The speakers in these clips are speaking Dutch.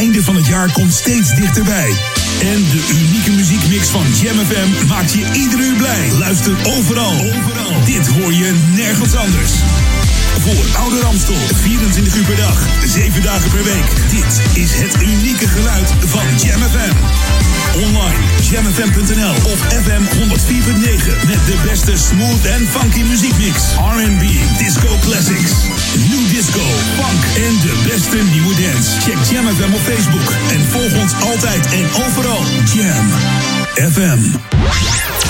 einde van het jaar komt steeds dichterbij. En de unieke muziekmix van Jam FM maakt je ieder uur blij. Luister overal. overal. Dit hoor je nergens anders. Voor Oude Ramstel, 24 uur per dag, 7 dagen per week. Dit is het unieke geluid van Jam FM. Online, jamfm.nl of FM 104.9 met de beste smooth en funky muziekmix. R&B, disco classics, new disco, funk en de beste nieuwe dance. Check Jam FM op Facebook en volg ons altijd en overal. Jam FM.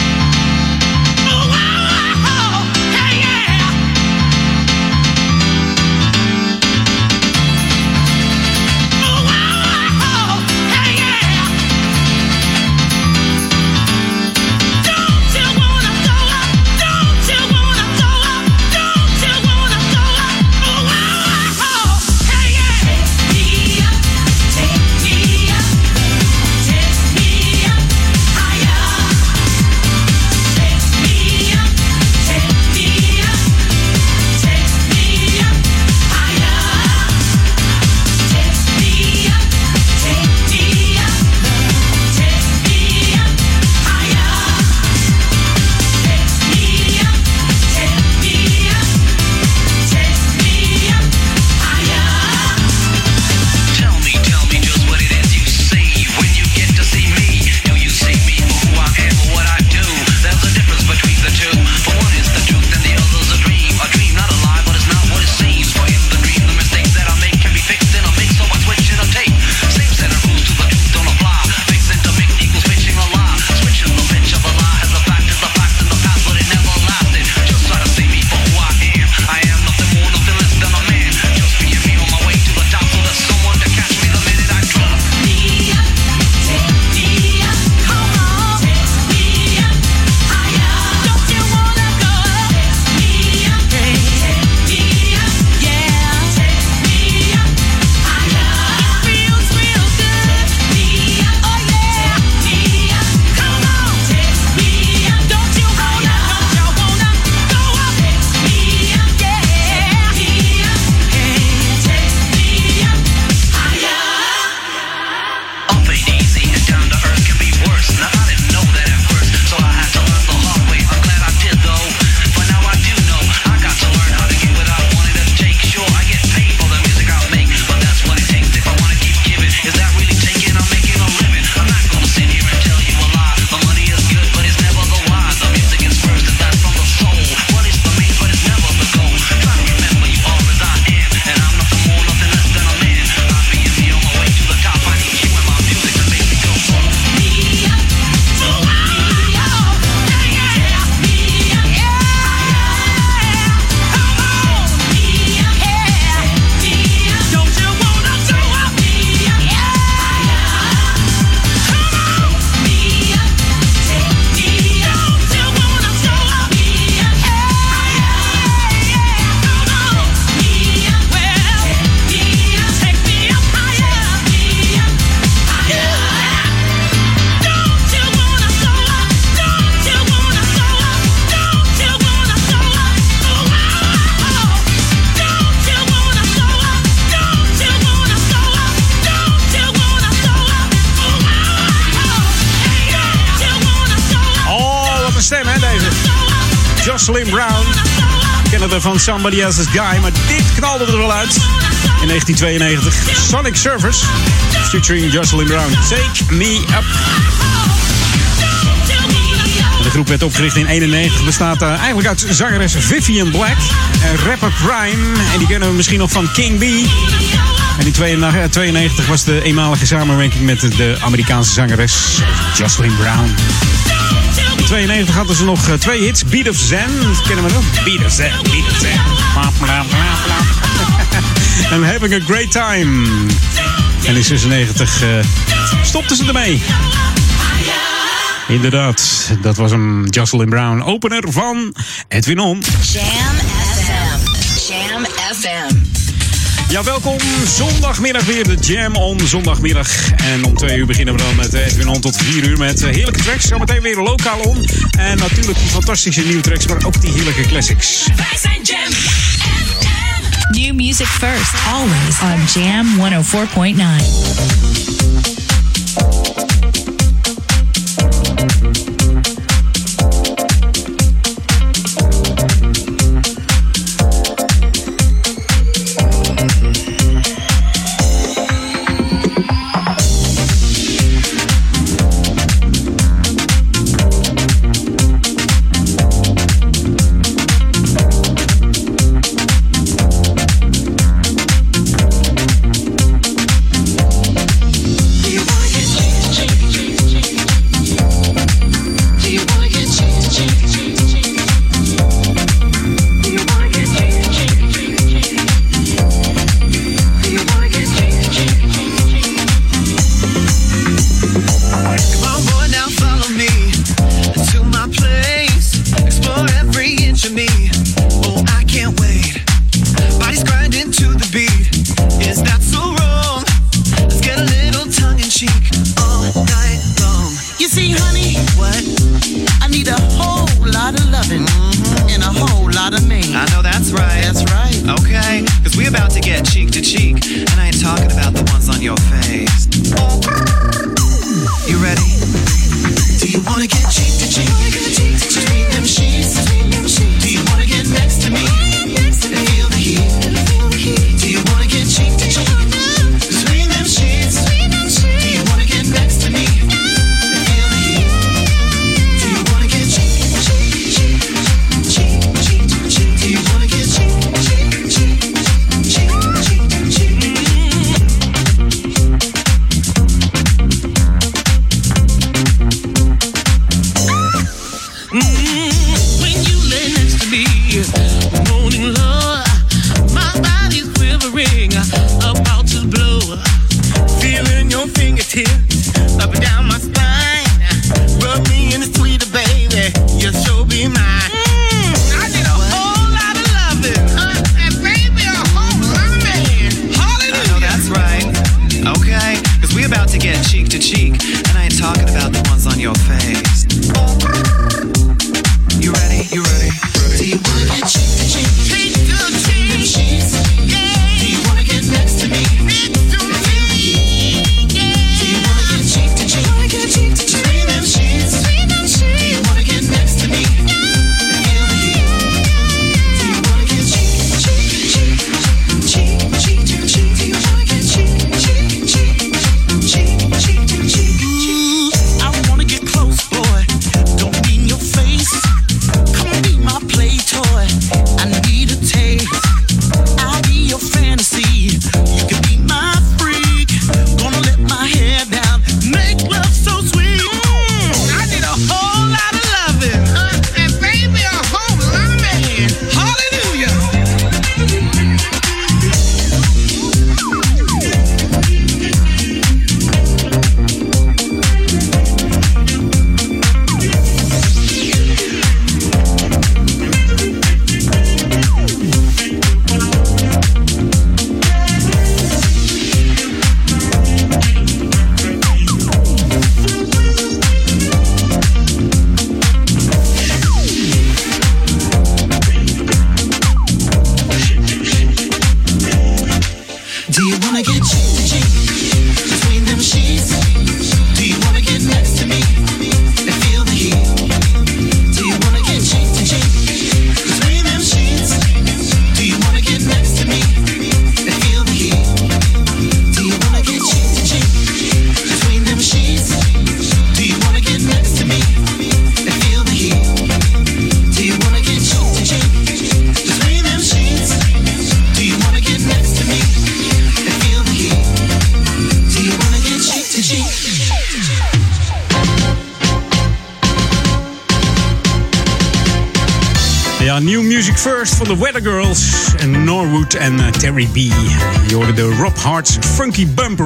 van Somebody Else's Guy. Maar dit knalde er wel uit. In 1992. Sonic Surfers. Featuring Jocelyn Brown. Take me up. De groep werd opgericht in 1991. Bestaat eh, eigenlijk uit zangeres Vivian Black. En rapper Prime. En die kennen we misschien nog van King B. En in 92 eh, was de eenmalige samenwerking met de Amerikaanse zangeres Jocelyn Brown. 92 hadden ze nog eh, twee hits. Beat of Zen, dat kennen we nog? Beat of Zen, Beat of Zen. En Having a Great Time. En in 96 uh, stopten ze ermee. Inderdaad, dat was een Jocelyn Brown, opener van Edwin On. Jam FM. Jam FM. Ja, welkom. Zondagmiddag weer de Jam on Zondagmiddag. En om twee uur beginnen we dan met Edwin On tot vier uur met eh, heerlijke tracks. Zometeen weer lokaal om En natuurlijk die fantastische nieuwe tracks, maar ook die heerlijke classics. Wij zijn Jam. New music first, always on Jam 104.9.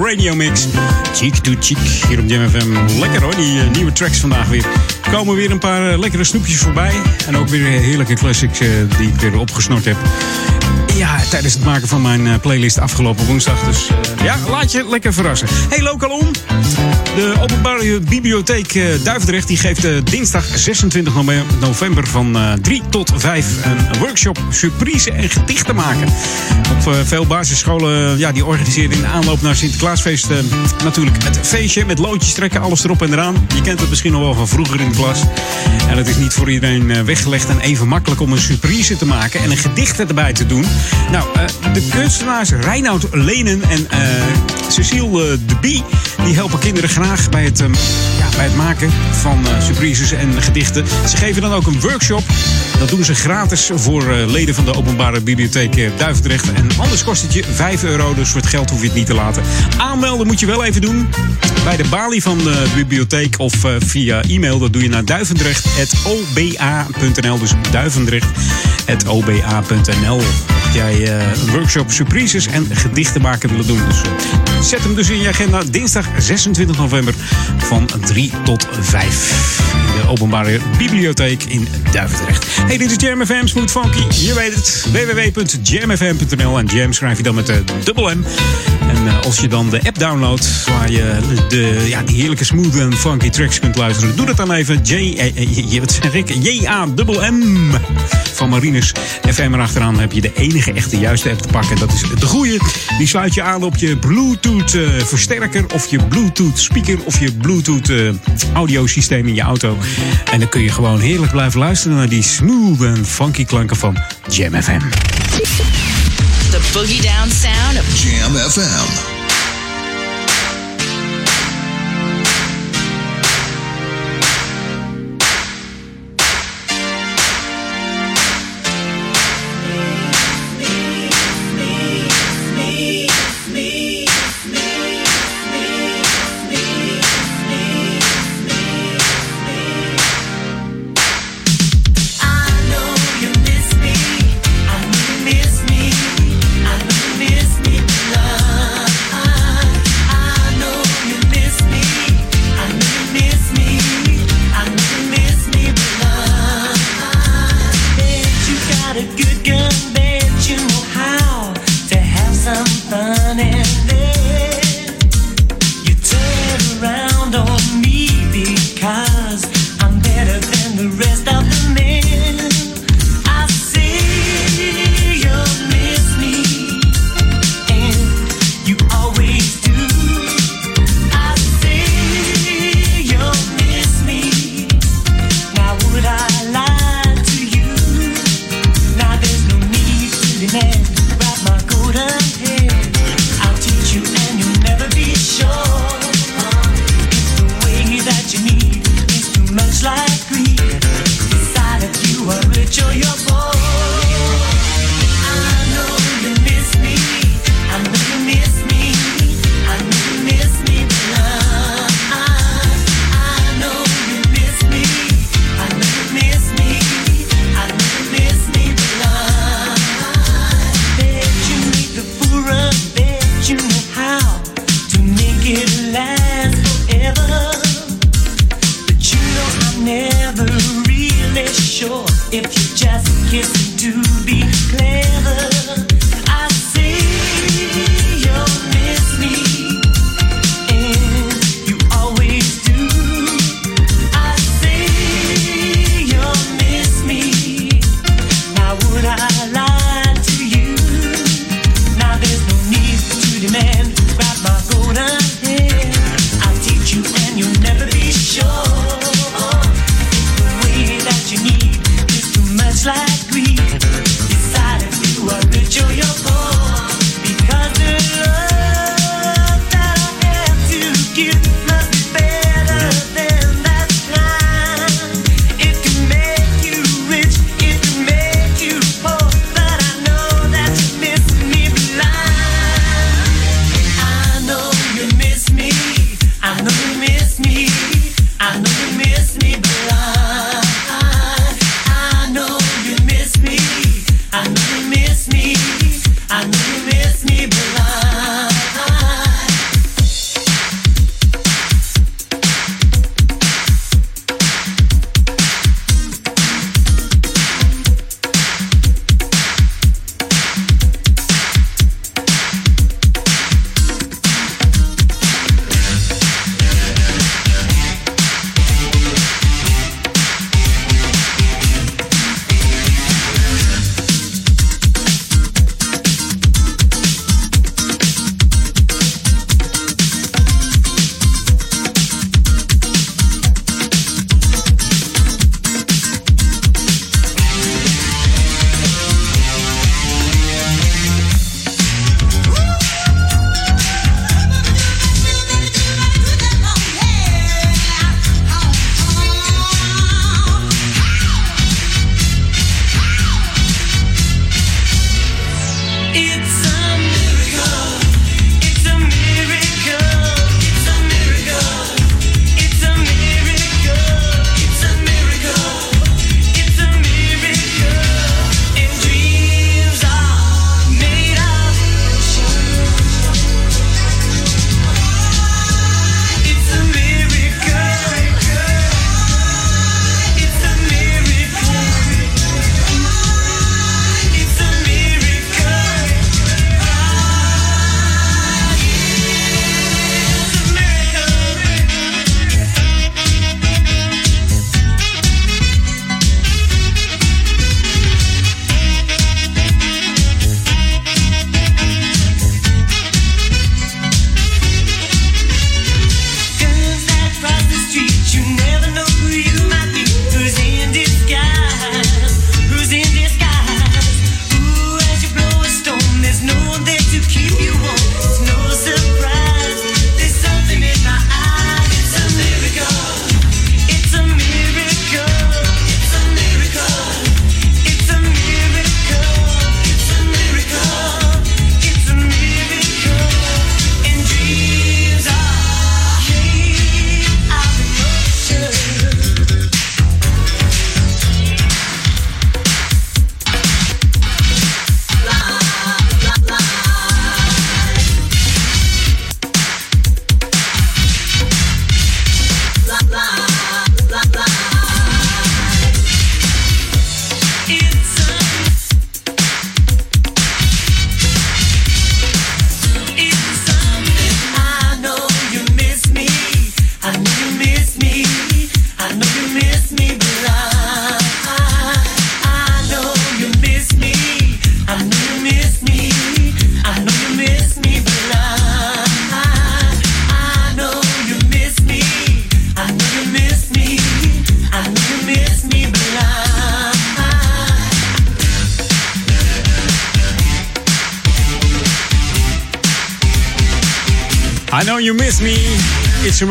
Radio Mix. Cheek to cheek hier op Jam FM. Lekker hoor, die eh, nieuwe tracks vandaag weer. Er komen weer een paar eh, lekkere snoepjes voorbij. En ook weer heerlijke classics eh, die ik weer opgesnort heb. Ja, tijdens het maken van mijn playlist afgelopen woensdag. Dus ja, laat je lekker verrassen. Hey, lokaal om. De Openbare Bibliotheek eh, Duivendrecht die geeft eh, dinsdag 26 nove- november van eh, 3 tot 5 een workshop surprise en gedichten maken. Op eh, veel basisscholen eh, ja, die organiseren in aanloop naar Sinterklaasfeest eh, natuurlijk het feestje met loodjes trekken, alles erop en eraan. Je kent het misschien nog wel van vroeger in de klas. En het is niet voor iedereen eh, weggelegd en even makkelijk om een surprise te maken en een gedicht erbij te doen. Nou, eh, de kunstenaars Reinoud Lenen en eh, Cecile eh, de Bie, die helpen kinderen graag bij het, ehm, ja, bij het maken van eh, surprises en gedichten. Ze geven dan ook een workshop. Dat doen ze gratis voor eh, leden van de Openbare Bibliotheek eh, Duivendrecht. En anders kost het je 5 euro, dus voor het geld hoef je het niet te laten. Aanmelden moet je wel even doen bij de balie van de bibliotheek of via e-mail. Dat doe je naar duivendrecht.oba.nl. Dus duivendrecht.oba.nl. Jij eh, een workshop surprises en gedichten maken willen doen. Dus eh, zet hem dus in je agenda. Dinsdag 26 november van 3 tot 5. De openbare bibliotheek in Duivendrecht. Hey, dit is Jam FM Smooth Funky. Je weet het. www.jamfm.nl En Jam schrijf je dan met de dubbel M. En eh, als je dan de app downloadt waar je de, ja, die heerlijke smooth en funky tracks kunt luisteren. Doe dat dan even. J, eh, eh, je- wat zeg ik? J-A-M-M van Marinus FM erachteraan heb je de enige echte juiste app te pakken. Dat is de goede. Die sluit je aan op je Bluetooth eh, versterker of je Bluetooth speaker of je Bluetooth audiosysteem in je auto. En dan kun je gewoon heerlijk blijven luisteren naar die smooth en funky klanken van Jam FM. The boogie down sound of Jam FM.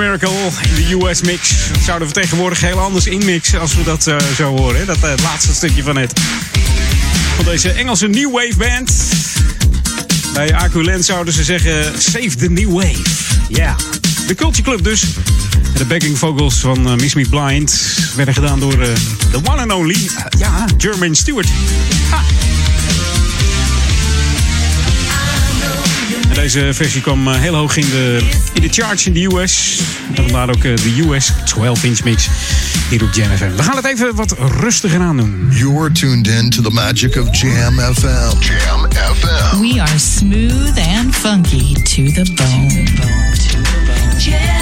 Miracle in de US mix. Dat zouden we tegenwoordig heel anders inmixen als we dat uh, zo horen. Hè? Dat eh, laatste stukje van het. Van deze Engelse New Wave Band. Bij Aculent zouden ze zeggen: Save the New Wave. Ja. Yeah. De Culture Club dus. De backing vocals van eh, Miss Me Blind werden gedaan door de one and only, ja, German Stewart. Deze versie kwam eh, heel hoog in de, in de charts in de US. En vandaar ook eh, de US 12-inch mix hier op Jam FM. We gaan het even wat rustiger aan doen. You're tuned in to the magic of Jam FM. Jam FM. We are smooth and funky to the bone. To the bone.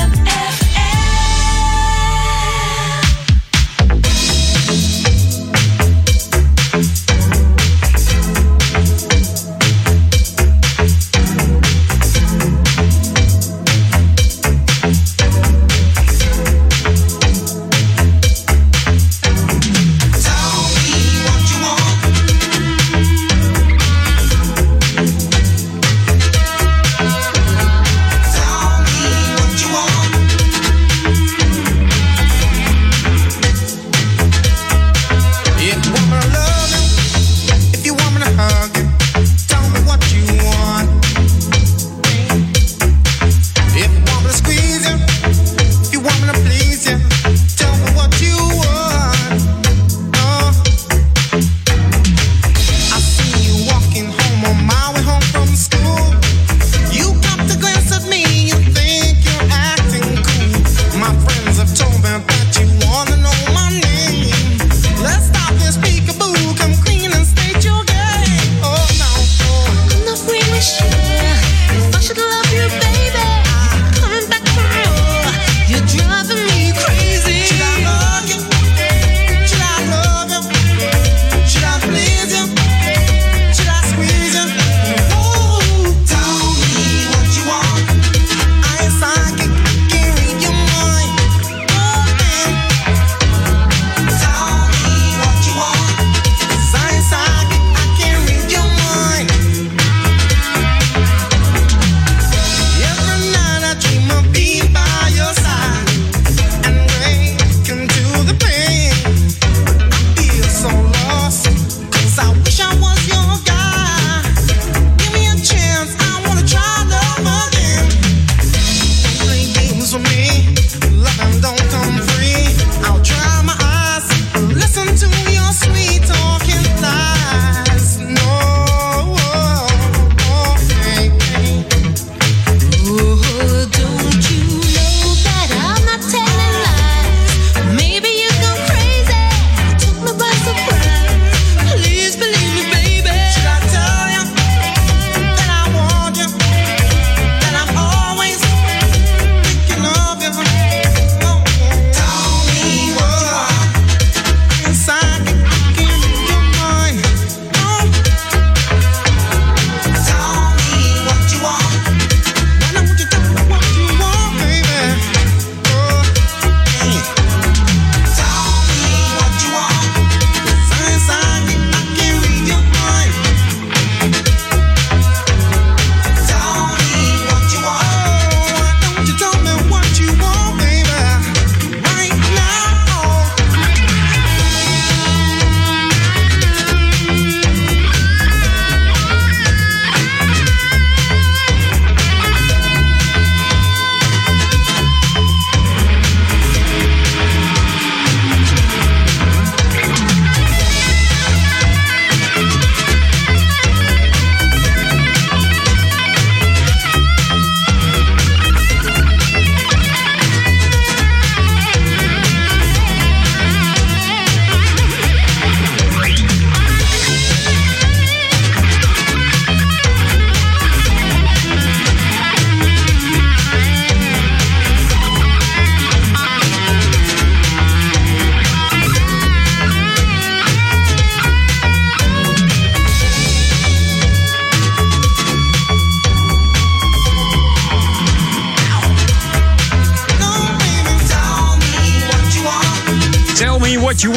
You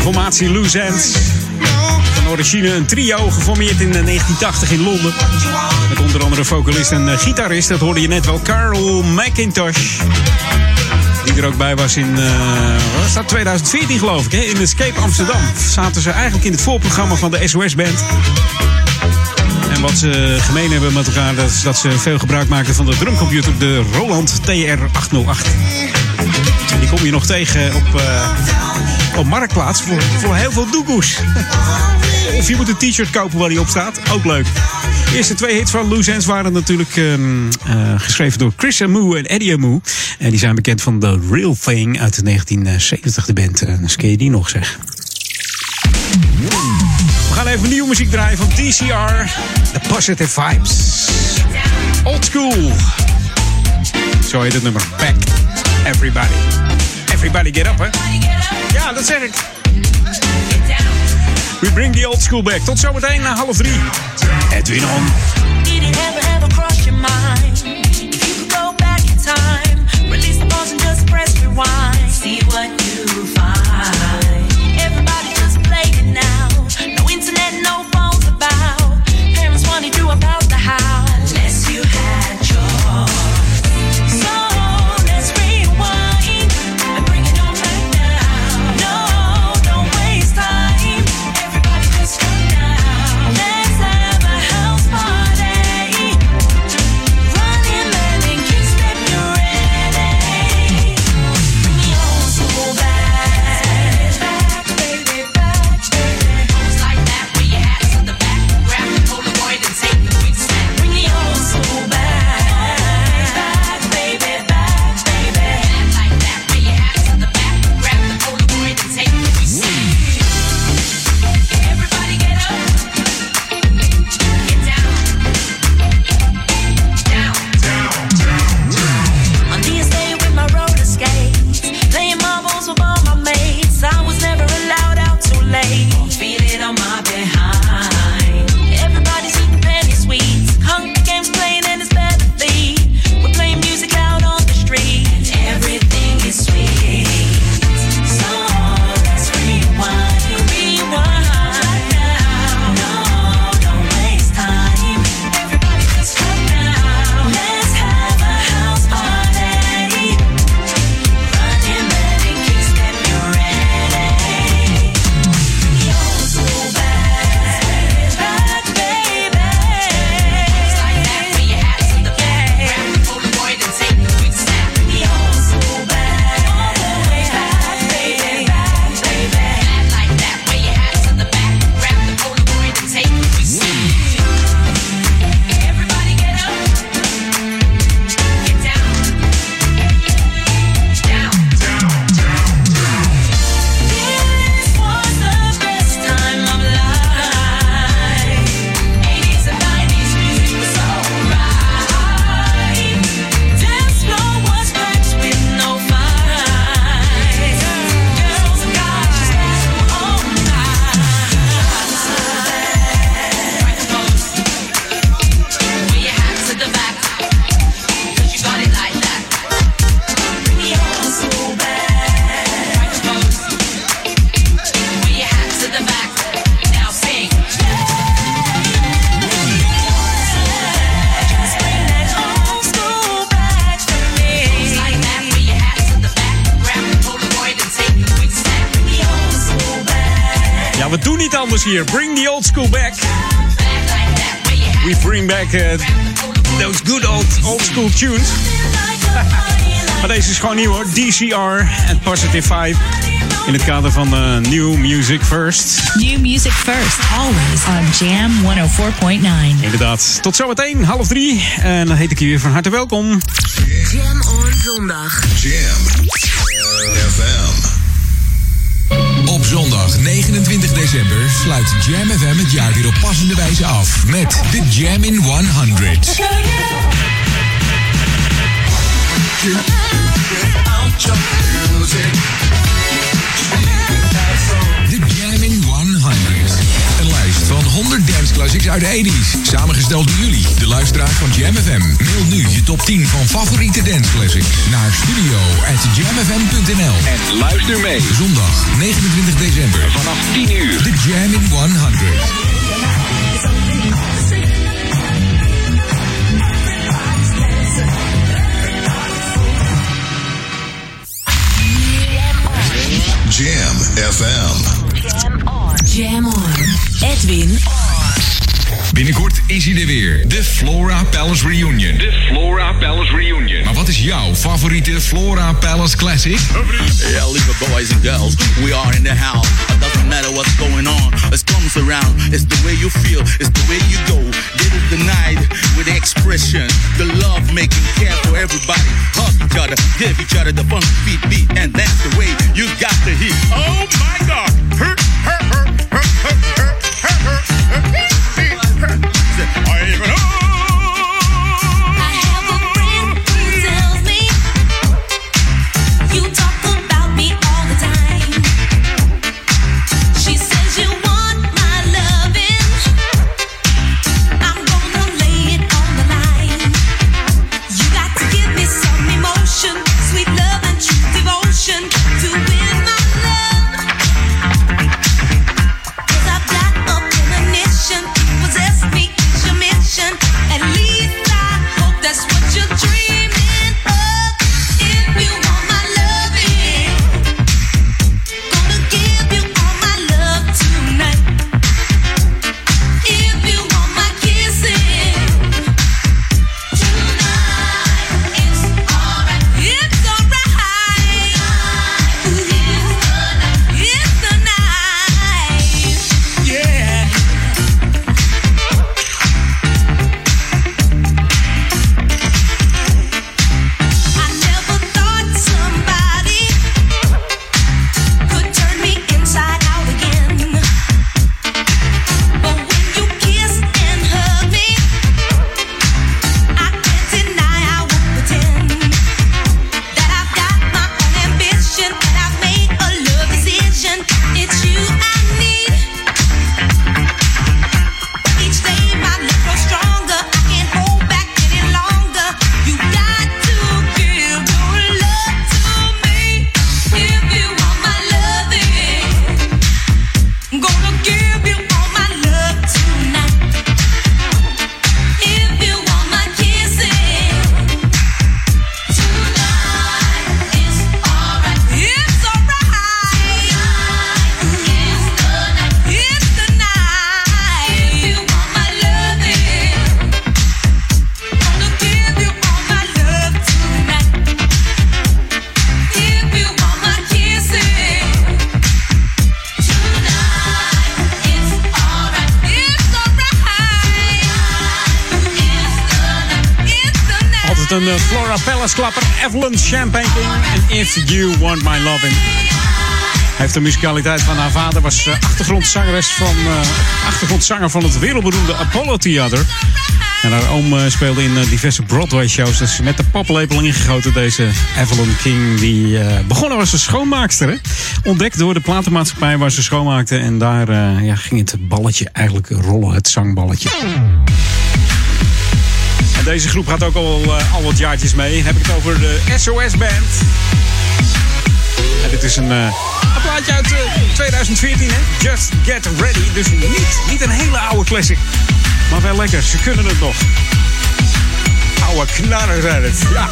Formatie Loose Ends. Van origine een trio, geformeerd in eh, 1980 in Londen. Met onder andere vocalist en eh, gitarist, dat hoorde je net wel, Carl McIntosh. Die er ook bij was in uh, was dat 2014 geloof ik, hè? in Escape Amsterdam. Zaten ze eigenlijk in het voorprogramma van de SOS-band. En wat ze gemeen hebben met elkaar, dat is dat ze veel gebruik maken van de drumcomputer, de Roland TR-808. Die kom je nog tegen op op Marktplaats voor, voor heel veel doekoes. Of je moet een t-shirt kopen waar die op staat. Ook leuk. De eerste twee hits van Loose waren natuurlijk ehm, eh, geschreven door Chris Amoo en Eddie Amoo. En die zijn bekend van The Real Thing uit 1970, de band. Uh, dus ken je die nog, zeg. We gaan even nieuwe muziek draaien van DCR. The Positive Vibes. Old School. Zo heet het nummer. Back. Everybody. Everybody get up, hè? Ja, dat zeg ik. We bring the old school back. Tot zometeen na half drie. Edwin on. Hier. Bring the old school back. We bring back uh, those good old, old school tunes. maar deze is gewoon nieuw hoor. DCR en Positive 5. In het kader van uh, New Music First. New music first, always on Jam 104.9. Inderdaad. Tot zometeen, half drie. En dan heet ik je weer van harte welkom. Jam on zondag. Jam FM. Zondag 29 december sluit Jam FM het jaar weer op passende wijze af met de Jam in 100. De Jam in 100. 100 dance classics uit de 80s. Samengesteld door jullie, de luisteraars van Jam FM. Mail nu je top 10 van favoriete dance classics naar studio at jamfm.nl. En luister mee. Zondag 29 december vanaf 10 uur. De Jam in 100. Jam FM. Jam on. Edwin Binnenkort is hij er weer. De Flora Palace Reunion. De Flora Palace Reunion. Maar wat is jouw favoriete Flora Palace Classic? Yeah, lieve boys and girls, we are in the house. It doesn't matter what's going on, it comes around. It's the way you feel, it's the way you go. This is the night with the expression, the love making care for everybody. Hug each other, give each other the funk beat beat, and that's the way you got to heat. Oh my God! Hurt, hurt, hurt, Okay. Evelyn Champagne. En If You Want My Lovin'. Hij heeft de musicaliteit van haar vader. Was eh, achtergrondzangeres van, eh, achtergrondzanger van het wereldberoemde Apollo Theater. En haar oom eh, speelde in diverse Broadway-shows. Dus met de paplepel ingegoten, deze Evelyn King. Die begonnen was als schoonmaakster. Ontdekt door de platenmaatschappij waar ze schoonmaakte. En daar ja, ging het balletje eigenlijk rollen, het zangballetje. Deze groep gaat ook al, eh, al wat jaartjes mee. Heb ik het over de SOS Band. En dit is een, eh, een plaatje uit eh, 2014, hè? Just Get Ready. Dus niet, niet een hele oude classic. Maar wel lekker, ze kunnen het nog. Oude knarren zijn het, ja.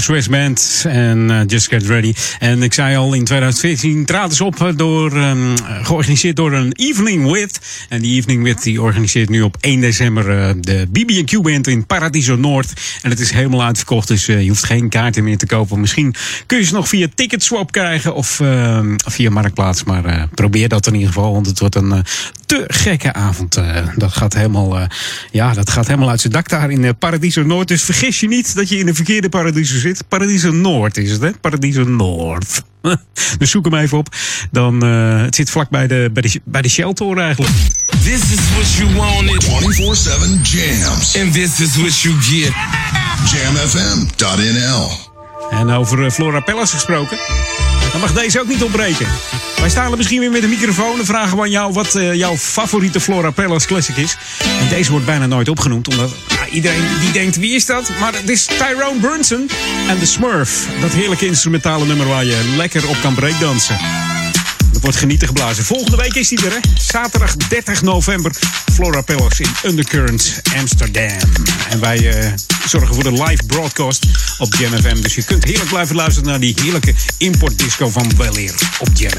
SOS Band en eh, Just Get Ready. En ik zei al, in 2014 traden ze op eh, door, ehm, georganiseerd door een Evening With. En die Evening With die organiseert nu op 1 december eh, de BB&Q Band in Paradiso Noord. En het is helemaal uitverkocht, dus je hoeft geen kaarten meer te kopen. Misschien kun je ze nog via Ticketswap krijgen of ehm, via Marktplaats. Maar probeer dat in ieder geval, want het wordt een te gekke avond. dat, gaat helemaal, ja, dat gaat helemaal uit zijn dak daar in Paradiso Noord. Dus vergis je niet dat je in de verkeerde Paradiso zit. Paradiso Noord is het, hè? Paradiso Noord. dus zoek hem even op. Dan, eh, het zit vlak bij de, bij de, bij de Shell-toren eigenlijk. This is what you wanted. 24-7 jams. And this is what you get. Jamfm.nl En over eh, Flora Pellas gesproken. Dan mag deze ook niet ontbreken. Wij staan er misschien weer met een microfoon en vragen we aan jou wat eh, jouw favoriete Flora Pellas classic is. En deze wordt bijna nooit opgenoemd, omdat iedereen die denkt wie is dat? Maar het is Tyrone Brunson en The Smurf. Dat heerlijke instrumentale nummer waar je lekker op kan breakdansen. Dat wordt genieten geblazen. Volgende week is die er, hè? Zaterdag 30 november. Flora Pellas in Undercurrent, Amsterdam. En wij eh, zorgen voor de live broadcast op Jam FM. Dus je kunt heerlijk blijven luisteren naar die heerlijke importdisco van Weleer op Jam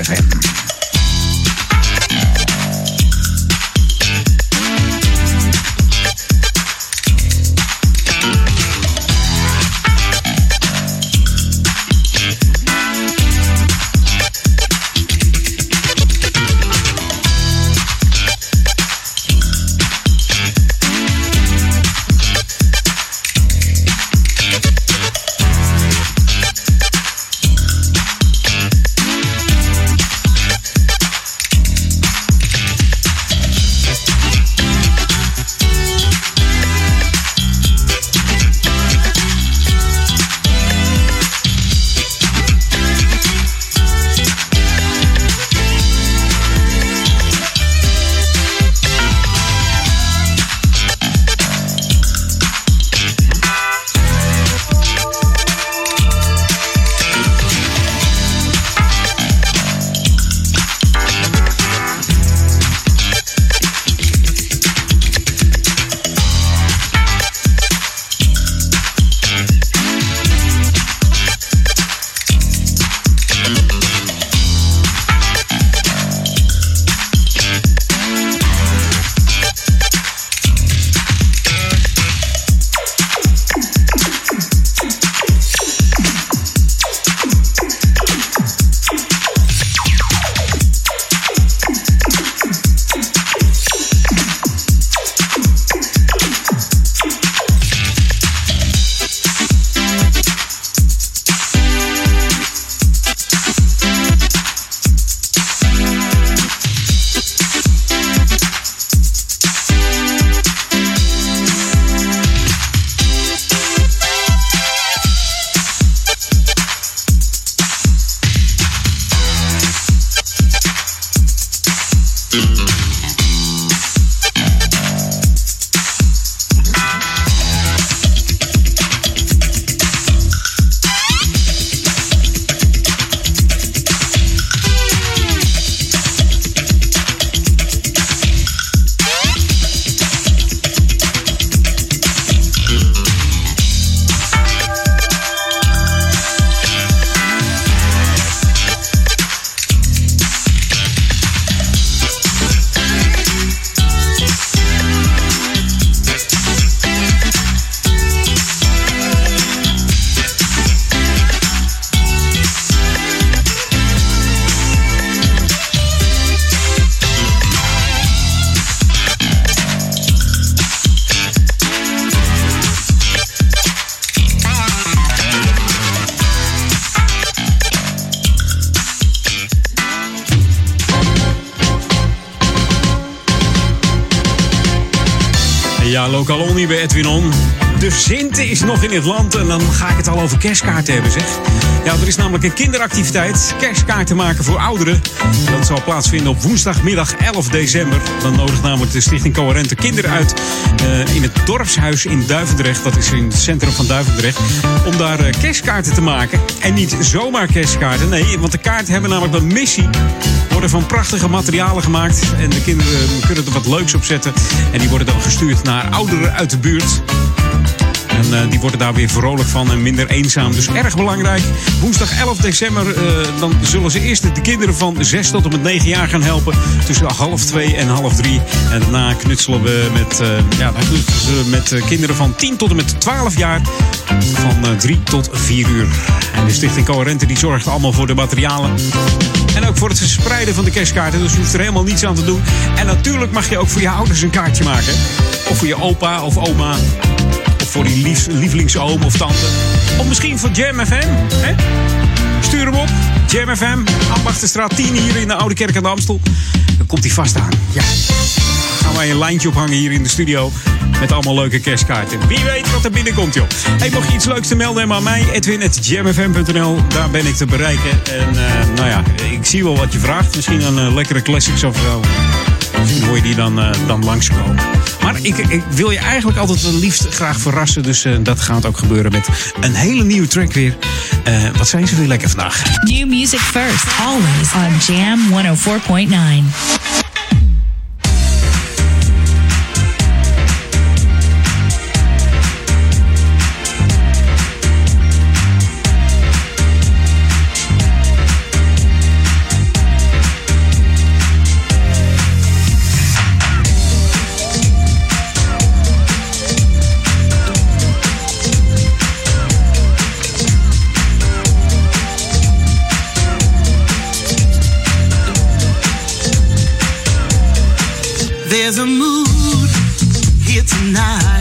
het land en dan ga ik het al over kerstkaarten hebben, zeg. Ja, er is namelijk een kinderactiviteit. Kerstkaarten maken voor ouderen. Dat zal plaatsvinden op woensdagmiddag 11 december. Dan nodigt namelijk de Stichting Coherente Kinderen uit eh, in het dorpshuis in Duivendrecht. Dat is in het centrum van Duivendrecht. Om daar eh, kerstkaarten te maken. En niet zomaar kerstkaarten. Nee, want de kaarten hebben namelijk een missie. Worden van prachtige materialen gemaakt. En de kinderen kunnen er wat leuks op zetten. En die worden dan gestuurd naar ouderen uit de buurt. En eh, die worden daar weer vrolijk van en minder eenzaam. Dus erg belangrijk. Woensdag 11 december, eh, dan zullen ze eerst de kinderen van 6 tot en met 9 jaar gaan helpen. Tussen half 2 en half 3. En daarna knutselen we met, eh, ja, knutselen met kinderen van 10 tot en met 12 jaar. Van eh, 3 tot 4 uur. En de Stichting Coherente die zorgt allemaal voor de materialen. En ook voor het verspreiden van de kerstkaarten. Dus je hoeft er helemaal niets aan te doen. En natuurlijk mag je ook voor je ouders een kaartje maken. Of voor je opa of oma. Voor die lief, lievelingsoom of tante. Of misschien voor Jam FM. Hè? Stuur hem op. Jam FM. Ambachtenstraat 10 hier in de Oude Kerk aan de Amstel. Dan komt hij vast aan. Ja. Gaan wij een lijntje ophangen hier in de studio. Met allemaal leuke kerstkaarten. Wie weet wat er binnenkomt, joh. Hey, mocht je iets leuks te melden aan mij, edwin.jamfm.nl. Daar ben ik te bereiken. En eh, nou ja, ik zie wel wat je vraagt. Misschien een eh, lekkere classics of zo. Misschien hoor je die dan, eh, dan langskomen. Maar ik, ik wil je eigenlijk altijd het liefst graag verrassen. Dus eh, dat gaat ook gebeuren met een hele nieuwe track weer. Eh, wat zijn ze weer lekker vandaag? New music first, always on Jam 104.9. There's a mood here tonight.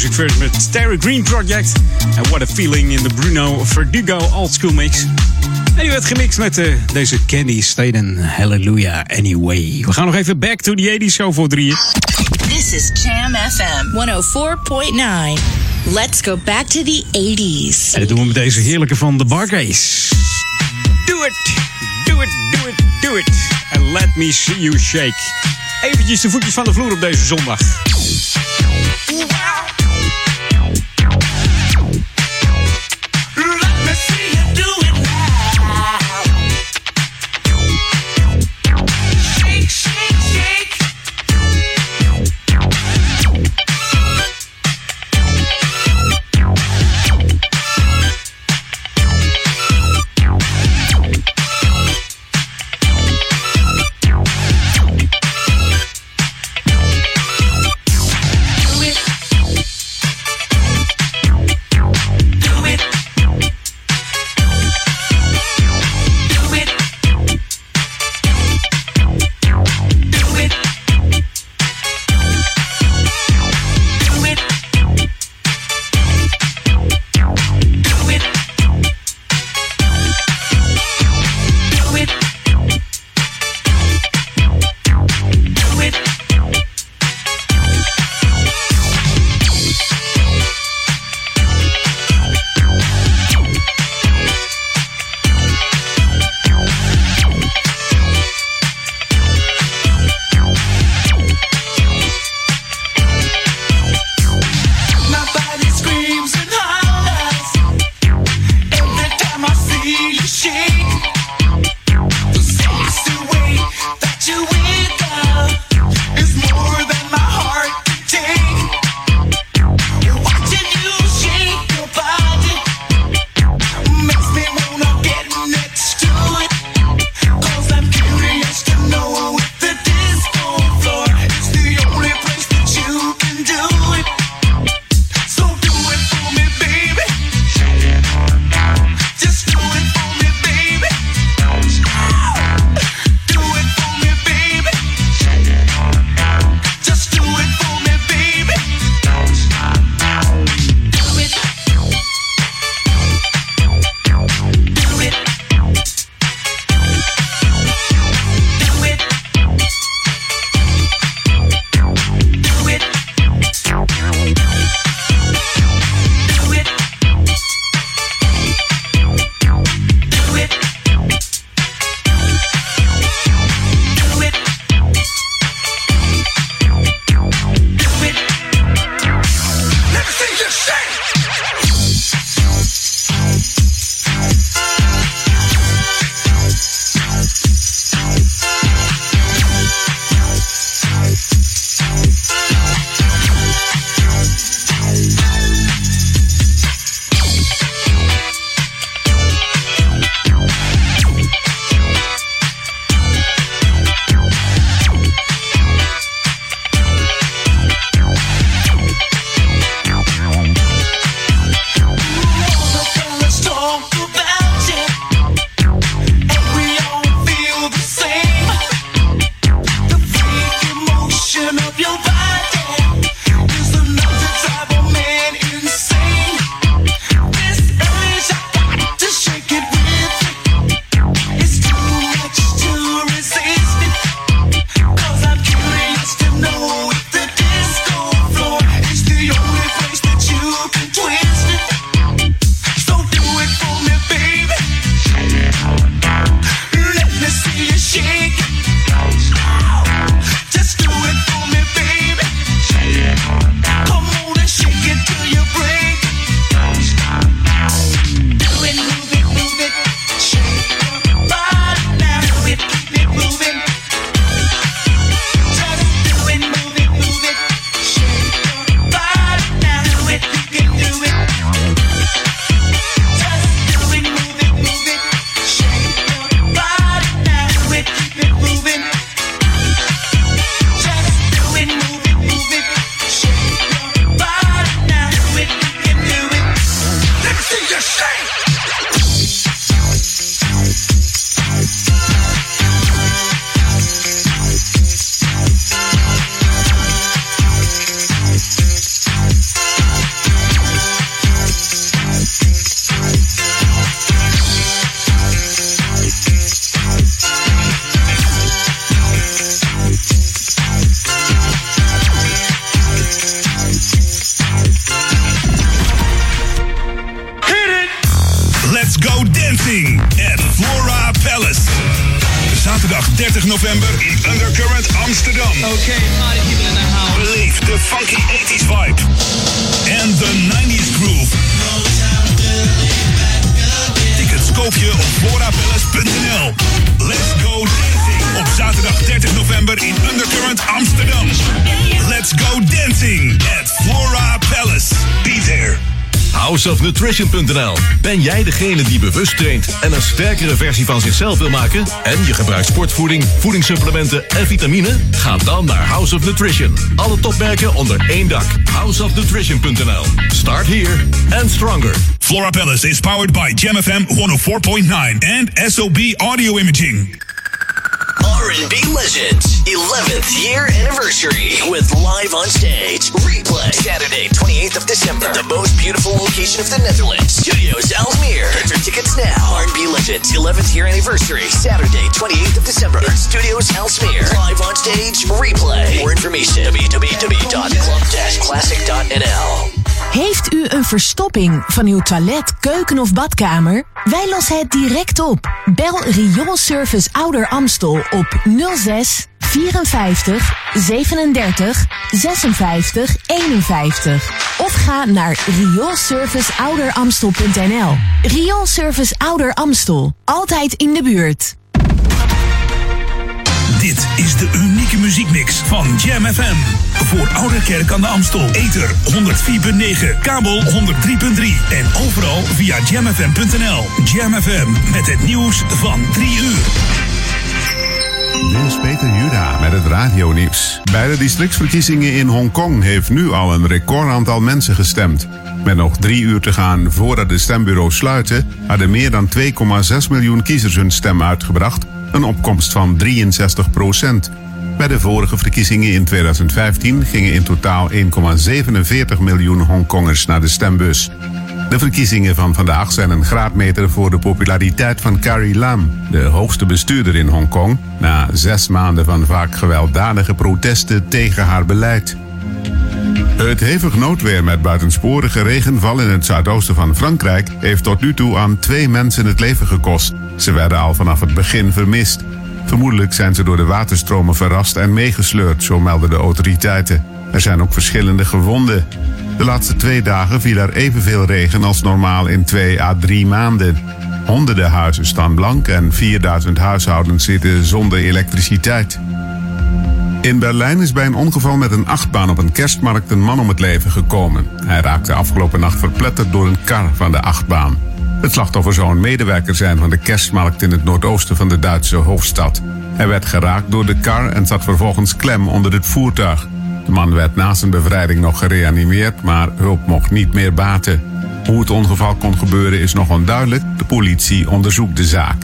Music First met Terry Green Project. En What a Feeling in de Bruno Verdugo Old School Mix. En die werd gemixt met eh, deze Candy Staten Hallelujah Anyway. We gaan nog even back to the 80s show voor drieën. This is Jam FM 104.9. Let's go back to the 80s. En dat doen we met deze heerlijke van de Bargays. Do it, do it, do it, do it. And let me see you shake. Eventjes de voetjes van de vloer op deze zondag. Sterkere versie van zichzelf wil maken? En je gebruikt sportvoeding, voedingssupplementen en vitamine? Ga dan naar House of Nutrition. Alle topmerken onder één dak. Houseofnutrition.nl. Start here and stronger. Flora Palace is powered by Gem FM 104.9 and SOB Audio Imaging. R&B Legends 11th year anniversary with live on stage replay Saturday 28th of December the most beautiful location of the Netherlands Studios Almere get your tickets now R&B Legends 11th year anniversary Saturday 28th of December Studios Almere live on stage replay more information www.club-classic.nl Heeft u een verstopping van uw toilet, keuken of badkamer? Wij lossen het direct op. Bel Rioolservice Ouder Amstel op 06 54 37 56 51. Ga naar rioolserviceouderamstel.nl. Rioolservice Ouder Amstel. Altijd in de buurt. Dit is de unieke muziekmix van Jam FM. Voor Oude Kerk aan de Amstel. Ether 104.9, kabel 103.3 en overal via jamfm.nl. Jam FM met het nieuws van 3 uur. Is Peter Juda met het radionieuws. Bij de districtsverkiezingen in Hongkong heeft nu al een recordaantal mensen gestemd. Met nog drie uur te gaan voordat de stembureaus sluiten, hadden meer dan 2,6 miljoen kiezers hun stem uitgebracht, een opkomst van 63 procent. Bij de vorige verkiezingen in 2015 gingen in totaal 1,47 miljoen Hongkongers naar de stembus. De verkiezingen van vandaag zijn een graadmeter voor de populariteit van Carrie Lam, de hoogste bestuurder in Hongkong, na zes maanden van vaak gewelddadige protesten tegen haar beleid. Het hevig noodweer met buitensporige regenval in het zuidoosten van Frankrijk heeft tot nu toe aan twee mensen het leven gekost. Ze werden al vanaf het begin vermist. Vermoedelijk zijn ze door de waterstromen verrast en meegesleurd, zo melden de autoriteiten. Er zijn ook verschillende gewonden. De laatste twee dagen viel er evenveel regen als normaal in twee à drie maanden. Honderden huizen staan blank en 4000 huishoudens zitten zonder elektriciteit. In Berlijn is bij een ongeval met een achtbaan op een kerstmarkt een man om het leven gekomen. Hij raakte afgelopen nacht verpletterd door een kar van de achtbaan. Het slachtoffer zou een medewerker zijn van de kerstmarkt in het noordoosten van de Duitse hoofdstad. Hij werd geraakt door de kar en zat vervolgens klem onder het voertuig. De man werd na zijn bevrijding nog gereanimeerd, maar hulp mocht niet meer baten. Hoe het ongeval kon gebeuren is nog onduidelijk. De politie onderzoekt de zaak.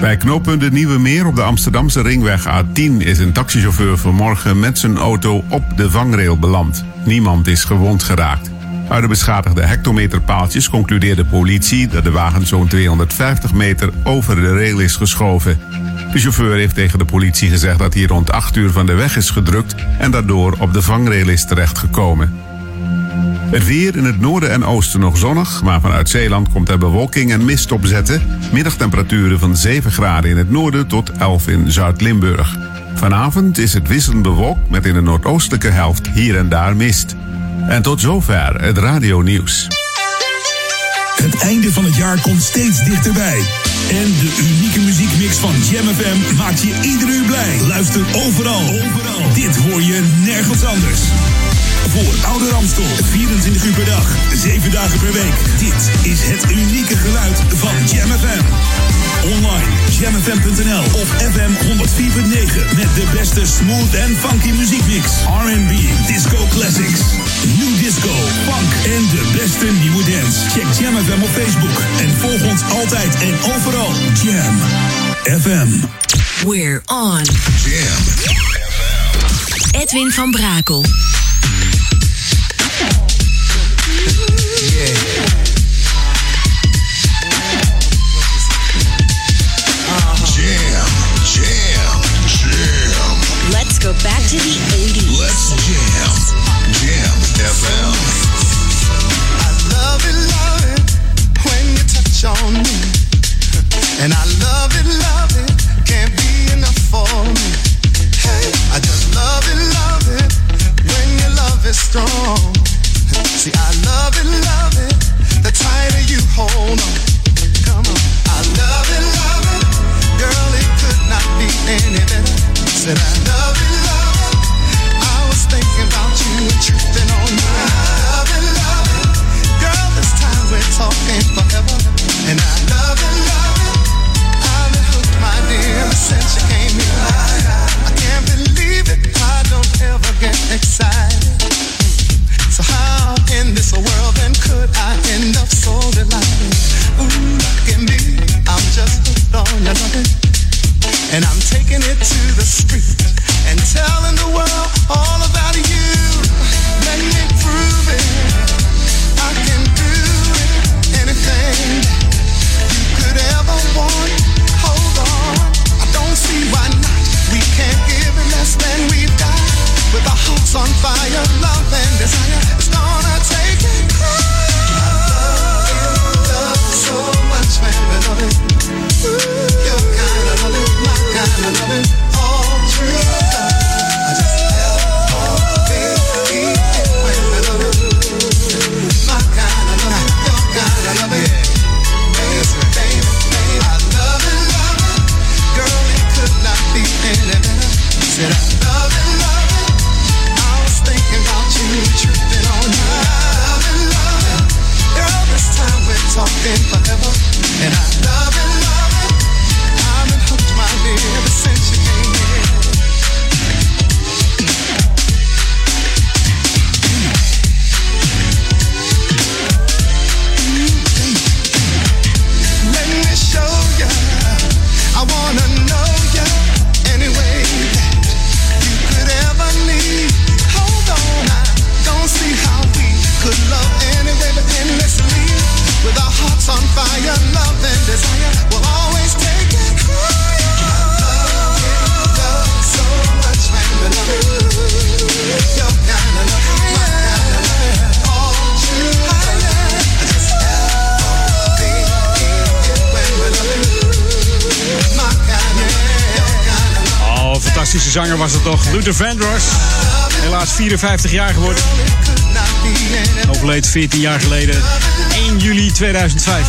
Bij knooppunt de Nieuwe Meer op de Amsterdamse ringweg A10 is een taxichauffeur vanmorgen met zijn auto op de vangrail beland. Niemand is gewond geraakt. Uit de beschadigde hectometerpaaltjes concludeerde politie dat de wagen zo'n 250 meter over de rail is geschoven. De chauffeur heeft tegen de politie gezegd dat hij rond 8 uur van de weg is gedrukt en daardoor op de vangrail is terechtgekomen. Het weer in het noorden en oosten nog zonnig, maar vanuit Zeeland komt er bewolking en mist opzetten. Middagtemperaturen van 7 graden in het noorden tot 11 in Zuid-Limburg. Vanavond is het wisselend bewolkt met in de noordoostelijke helft hier en daar mist. En tot zover het radionieuws. Het einde van het jaar komt steeds dichterbij. En de unieke muziekmix van Jam FM maakt je ieder blij. Luister overal. overal. Dit hoor je nergens anders. Voor Oude Ramstel, 24 uur per dag, 7 dagen per week. Dit is het unieke geluid van Jam FM. Online, jamfm.nl of FM 104.9 met de beste smooth en funky muziekmix. R&B, disco classics, new disco, funk en de beste nieuwe dance. Check Jam FM op Facebook en volg ons altijd en overal. Jam FM. We're on. Jam. Edwin van Brakel. much on me. And I love it, love it, can't be enough for me. Hey, I just love it, love it, when your love is strong. See, I love it, love it, the tighter you hold on. Come on. I love it, love it, girl, it could not be any better. Said I love it, love it. Luther Vandross. Helaas 54 jaar geworden. Overleed 14 jaar geleden. 1 juli 2005.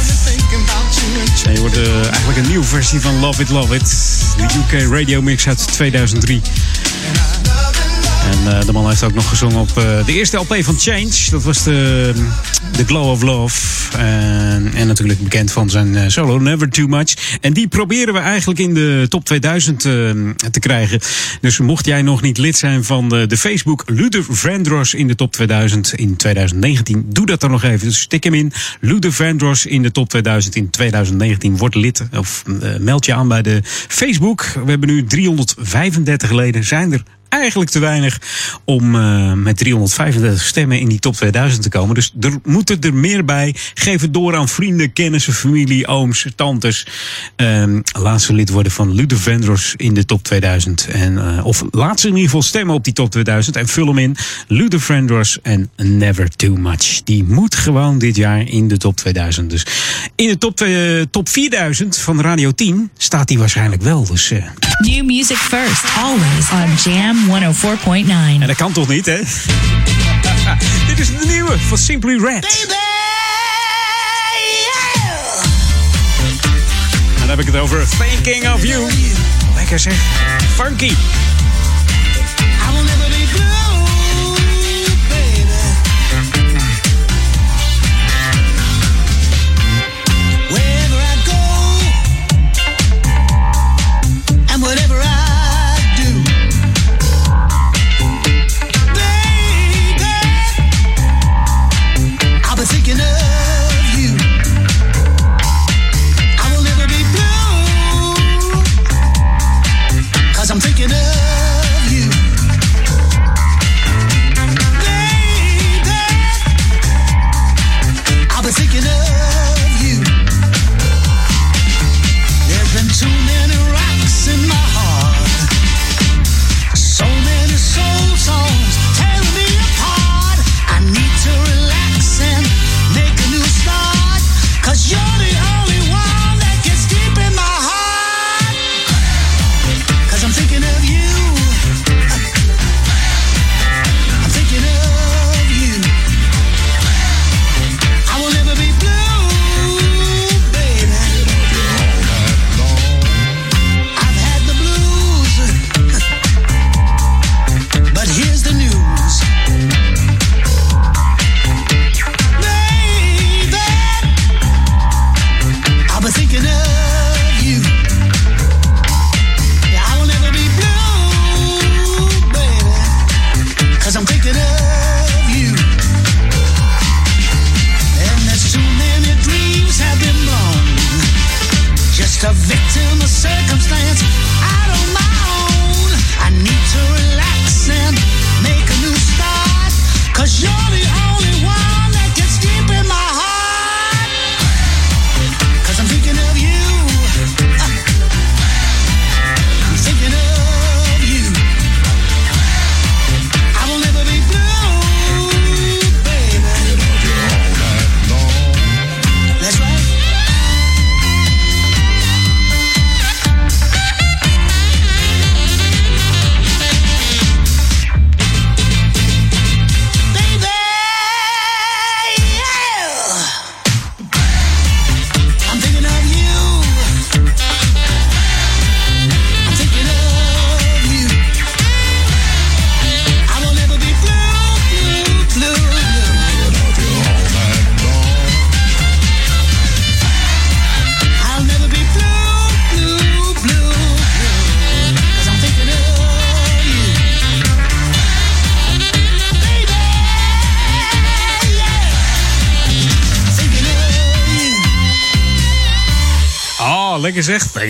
En je hoort eh, eigenlijk een nieuwe versie van Love It Love It. De UK Radio Mix uit 2003. En eh, de man heeft ook nog gezongen op eh, de eerste LP van Change. Dat was de, The Glow of Love. En, en natuurlijk bekend van zijn eh, solo Never Too Much. En die proberen we eigenlijk in de top 2000 eh, te krijgen. Dus mocht jij nog niet lid zijn van de, Facebook Luther Vandross in de top 2000 in 2019, doe dat dan nog even. Dus stik hem in. Luther Vandross in de top 2000 in 2019. Word lid of eh, meld je aan bij de Facebook. We hebben nu 335 leden. Zijn er eigenlijk te weinig om eh, met 335 stemmen in die top 2000 te komen. Dus er moeten er meer bij. Geef het door aan vrienden, kennissen, familie, ooms, tantes. Ehm, laat ze lid worden van Luther Vandross in de top 2000. En, eh, of laat ze in ieder geval stemmen op die top 2000 en vul hem in. Luther Vandross en Never Too Much. Die moet gewoon dit jaar in de top 2000. Dus in de top, eh, top 4000 van Radio 10 staat hij waarschijnlijk wel. Dus, New music first, always on Jam 104.9. En dat kan toch niet, hè? Dit is de nieuwe van Simply Red. En dan heb ik het over Thinking of You. Lekker zeg. Funky.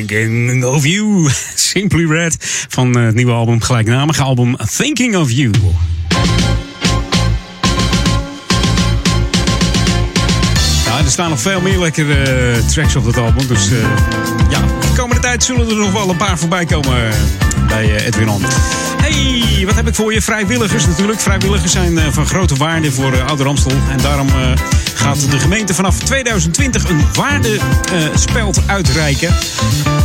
Thinking of You. Simply Red van eh, het nieuwe album, gelijknamige album Thinking of You. Ja, er staan nog veel meer lekkere eh, tracks op dat album. Dus eh, ja, de komende tijd zullen er nog wel een paar voorbij komen bij Edwin On. Hey, wat heb ik voor je? Vrijwilligers natuurlijk. Vrijwilligers zijn eh, van grote waarde voor uh. En daarom eh, gaat de gemeente vanaf 2020 een waardespeld uitreiken.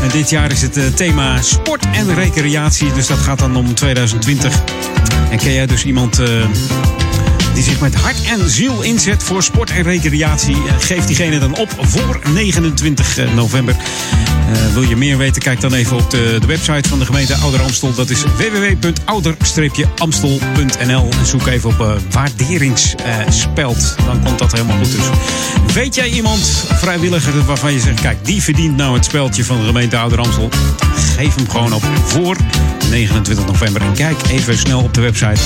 En dit jaar is het thema sport en recreatie. Dus dat gaat dan om 2020. En ken jij dus iemand... eh, die zich met hart en ziel inzet voor sport en recreatie. Eh, Geef diegene dan op voor 29 november. Eh, wil je meer weten? Kijk dan even op de, de website van de gemeente Ouder Amstel. Dat is www.ouder-amstel.nl. En zoek even op eh, waarderingsspeld. dan komt dat helemaal goed. Dus weet jij iemand, vrijwilliger, waarvan je zegt... kijk, die verdient nou het speldje van de gemeente Ouder Amstel. Geef hem gewoon op voor 29 november. En kijk even snel op de website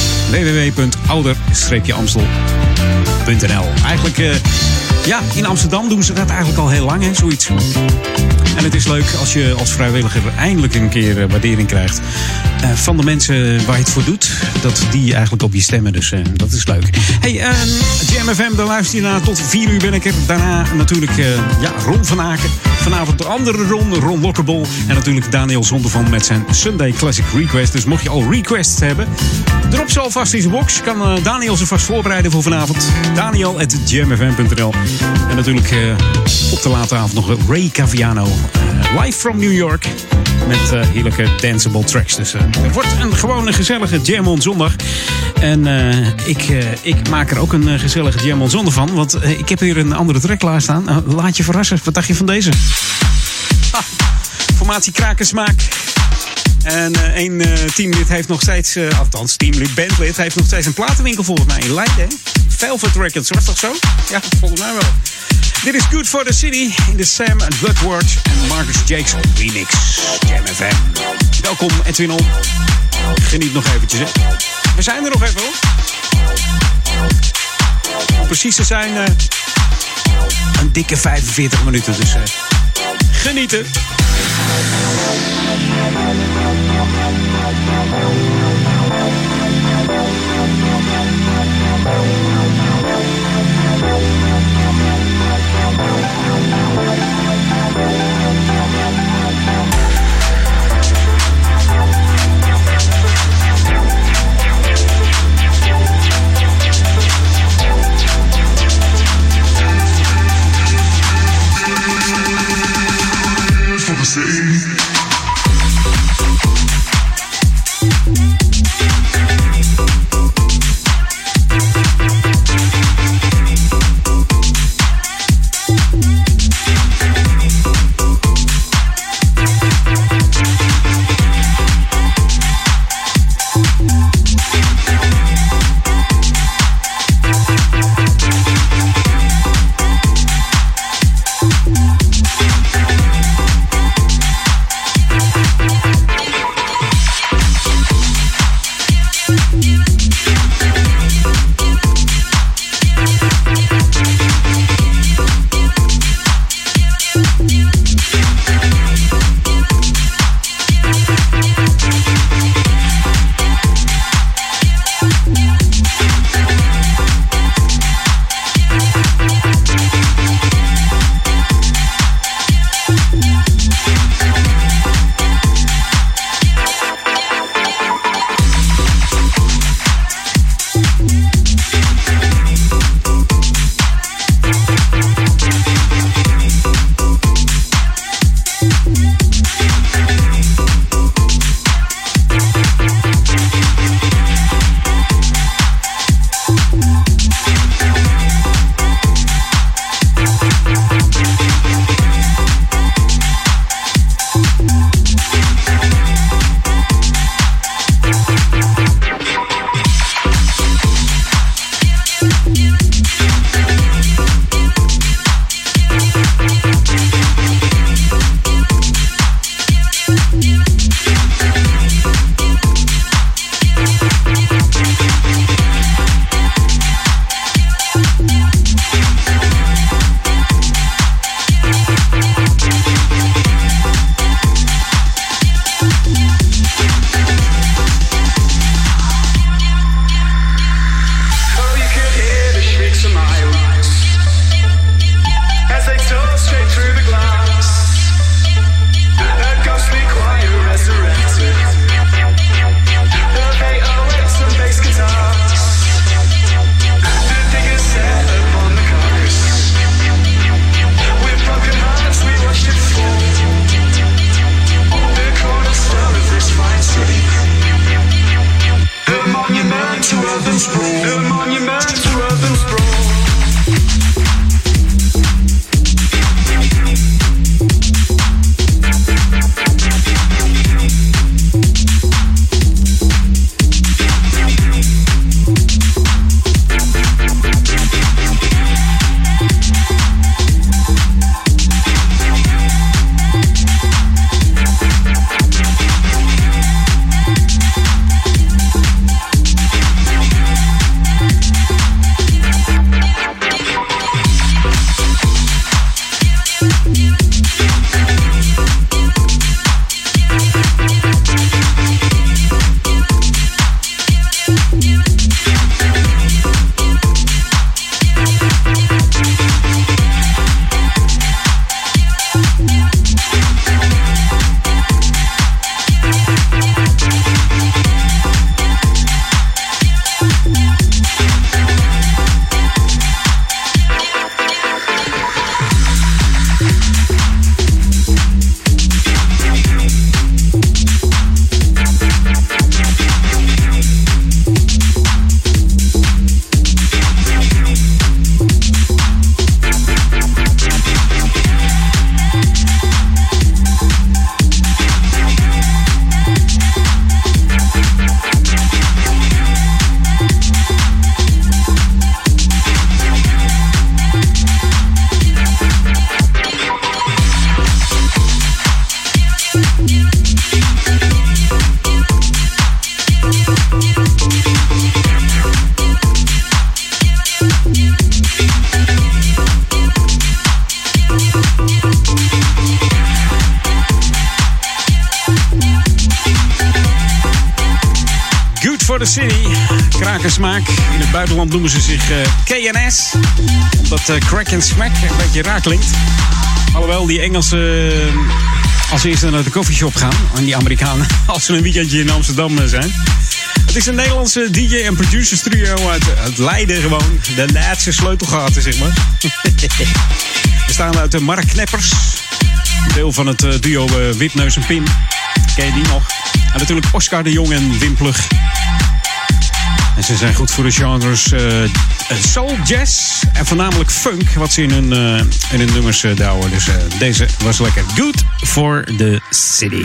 www.ouder-amstel.nl. Eigenlijk, eh, ja, in Amsterdam doen ze dat eigenlijk al heel lang, hè, zoiets. En het is leuk als je als vrijwilliger eindelijk een keer eh, waardering krijgt eh, van de mensen waar je het voor doet. Dat die eigenlijk op je stemmen, dus eh, dat is leuk. Hey, uh, FM, dan luister je naar tot 4 uur ben ik er. Daarna natuurlijk ja, Ron van Aken. Vanavond de andere Ron, Ron Lokkerbol. En natuurlijk Daniel Zondervan met zijn Sunday Classic Request. Dus mocht je al requests hebben, drop ze alvast in zijn box. Kan Daniel ze vast voorbereiden voor vanavond. Daniel.jamfm.nl En natuurlijk eh, op de late avond nog Ray Caviano. eh, live from New York. Met eh, heerlijke danceable tracks. Dus het wordt een gewone gezellige Jam on zondag. En ik, ik maak er ook een gezellige Jam on zondag van. Want ik heb hier een andere track klaarstaan. Uh, laat je verrassen. Wat dacht je van deze? Ha, formatie Krakensmaak. En eh één eh, teamlid heeft nog steeds, eh, althans teamlid, bandlid, heeft nog steeds een platenwinkel volgens mij in Leiden. Velvet Records, was dat zo? Ja, volgens mij wel. Dit is Good for the City in de Sam Bloodward en Marcus Jakes remix. Jam FM. Welkom Edwin On. Geniet nog eventjes hè. We zijn er nog even precies te zijn een dikke 45 minuten. Dus genieten. For the city. KNS. Omdat eh, crack and smack een beetje raar klinkt. Alhoewel die Engelsen eh, als eerste naar de coffeeshop gaan. En die Amerikanen als ze een weekendje in Amsterdam eh, zijn. Het is een Nederlandse DJ en producer trio uit, Leiden gewoon. De Leidse sleutelgaten, zeg maar. Bestaan uit de Mark Kneppers. Deel van het duo Wipneus en Pim. Ken je die nog? En natuurlijk Oscar de Jong en Wim Plug. En ze zijn goed voor de genres eh, soul, jazz en voornamelijk funk. Wat ze in hun, eh, in hun nummers uh, douwen. Dus eh, deze was lekker. Good for the city.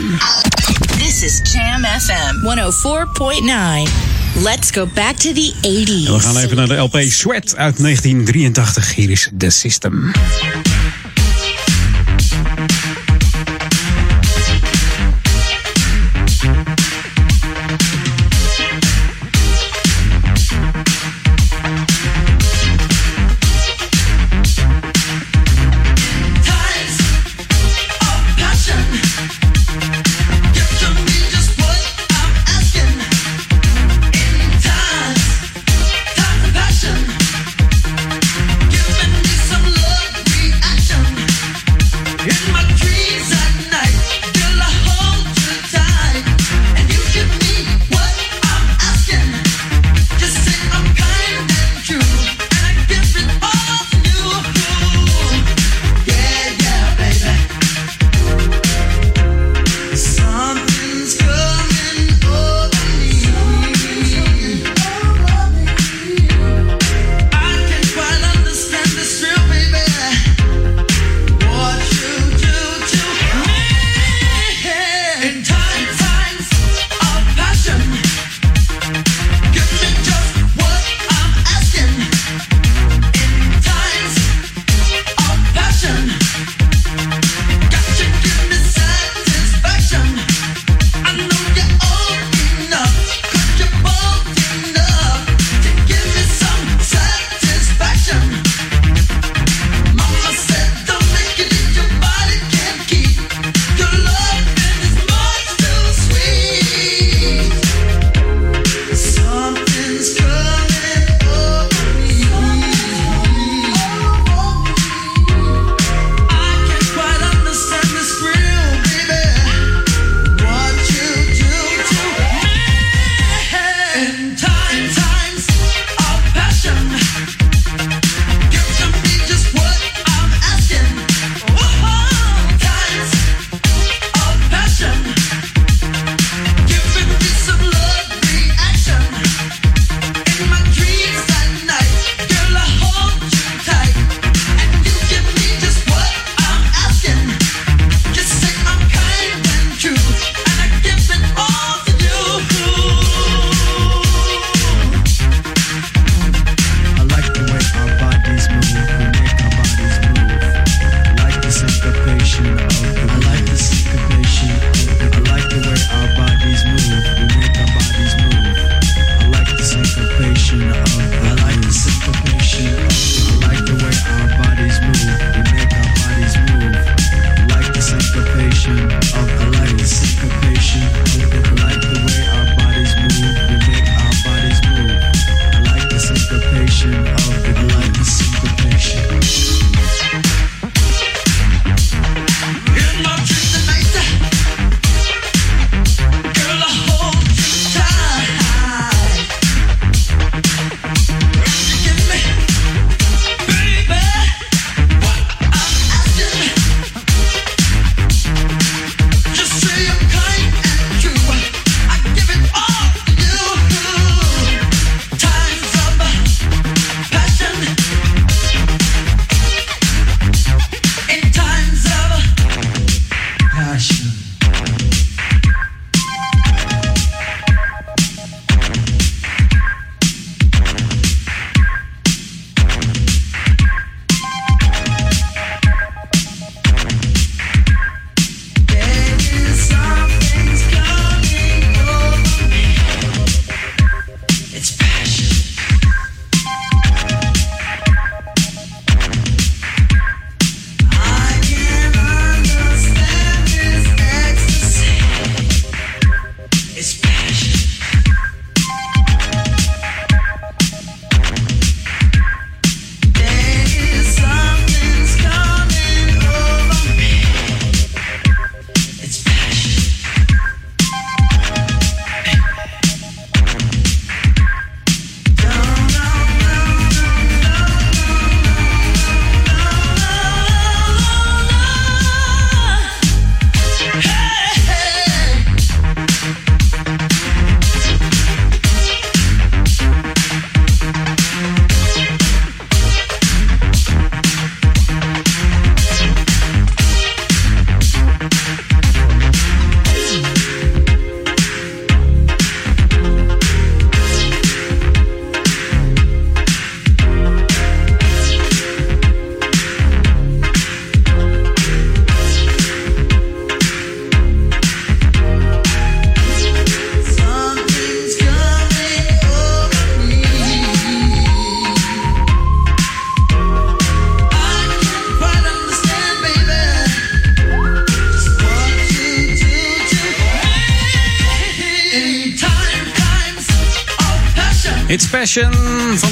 This is Jam FM 104.9. Let's go back to the 80s. En we gaan even naar de LP Sweat uit 1983. Hier is The System.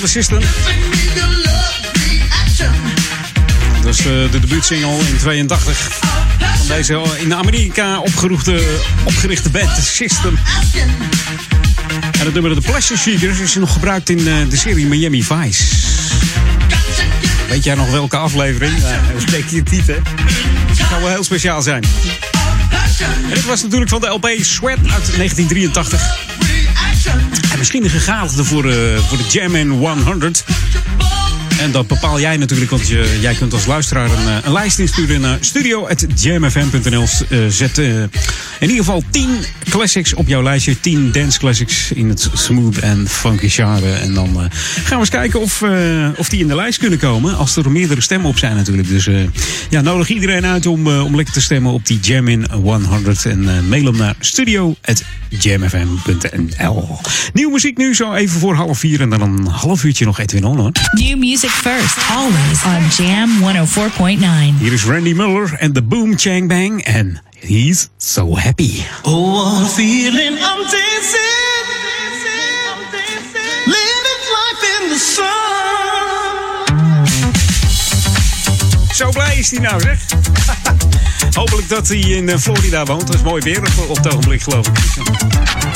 System. Dat is eh, de debuutsingle in 82 van deze in Amerika opgerichte band System. En het nummer The Pleasure Seekers is nog gebruikt in eh, de serie Miami Vice. Weet jij nog welke aflevering? Nou, spreek je hè? Het zou wel heel speciaal zijn. En dit was natuurlijk van de LP Sweat uit 1983. En misschien een gegadigde voor, eh, voor de Jam in 100. En dat bepaal jij natuurlijk, want je, jij kunt als luisteraar een, eh, een lijst insturen naar studio.jamfm.nl. Eh, zet in ieder geval 10 classics op jouw lijstje. 10 dance classics in het smooth en funky genre. En dan eh, gaan we eens kijken of, eh, of die in de lijst kunnen komen. Als er meerdere stemmen op zijn natuurlijk. Dus eh, ja, nodig iedereen uit om, om lekker te stemmen op die Jam in 100. En mail hem naar studio.jamfm.nl. Nieuwe muziek nu, zo even voor half vier. En dan een half uurtje nog Edwin On hoor. New music first, always on Jam 104.9. Hier is Randy Muller en de Boom Chang Bang. En he's so happy. Oh, what a feeling I'm dancing. Living life in the sun. Zo blij is hij nou, zeg. Hopelijk dat hij in eh, Florida woont. Dat is mooi weer op, op het ogenblik, geloof ik.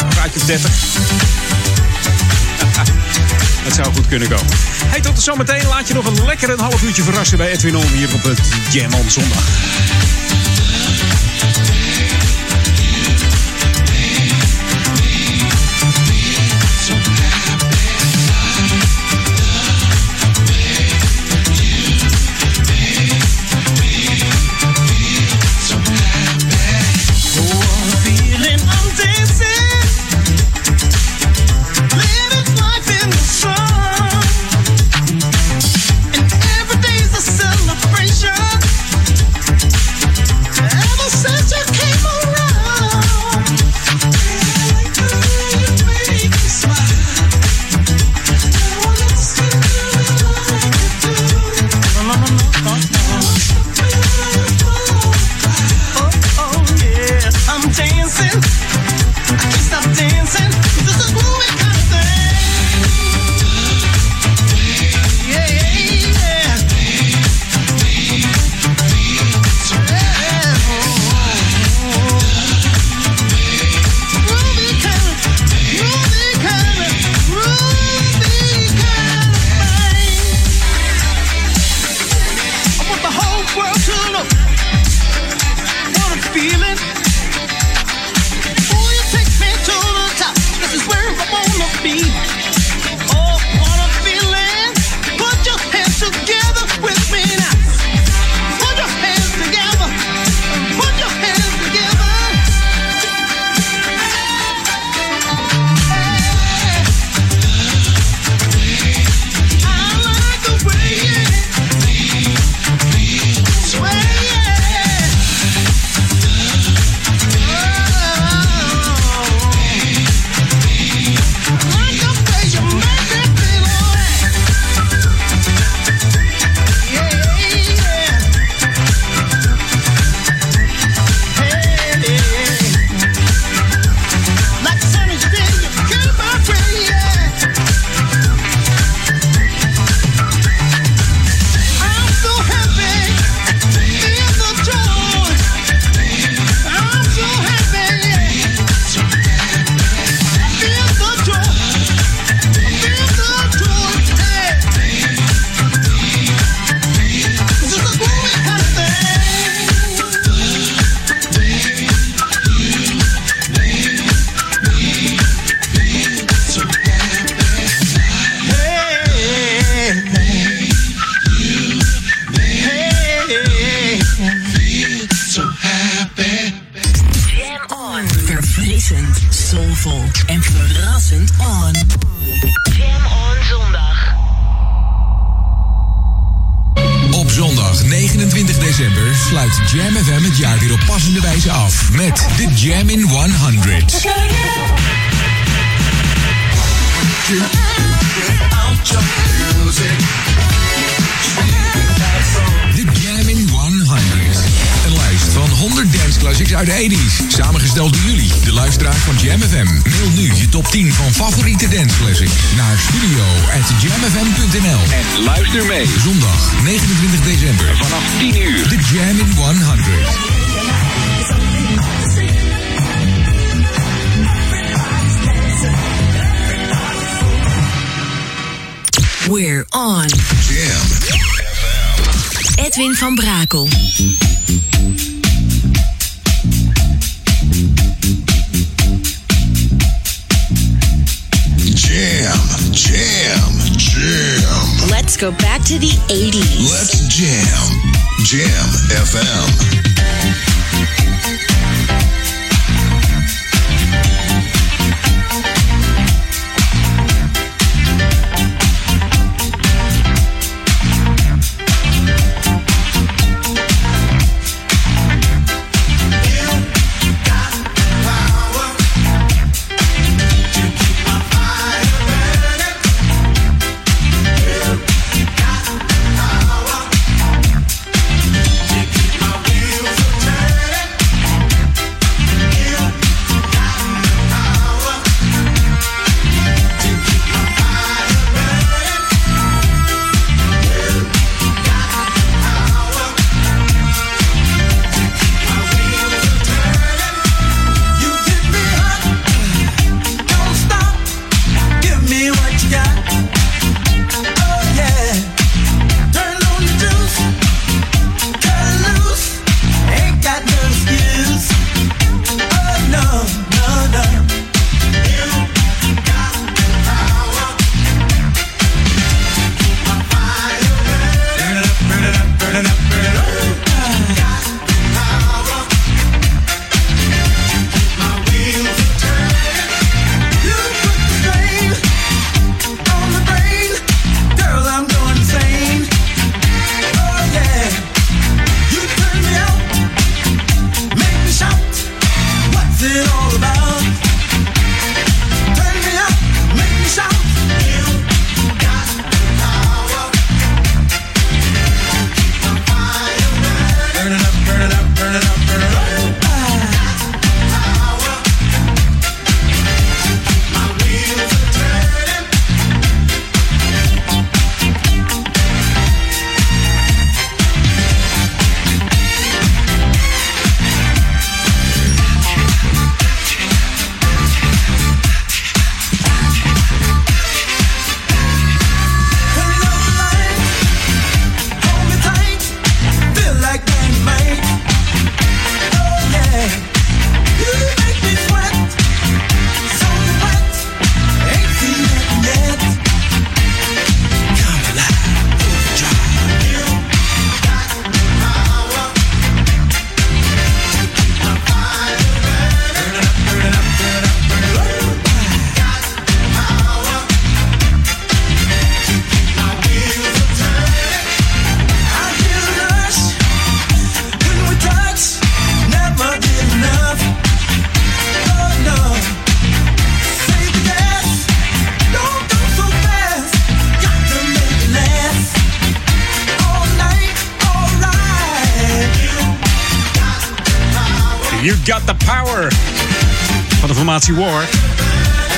Graadje of 30. Het zou goed kunnen komen. Hey, tot zometeen. Laat je nog een lekker een half uurtje verrassen bij Edwin On hier op het Jam on zondag. Take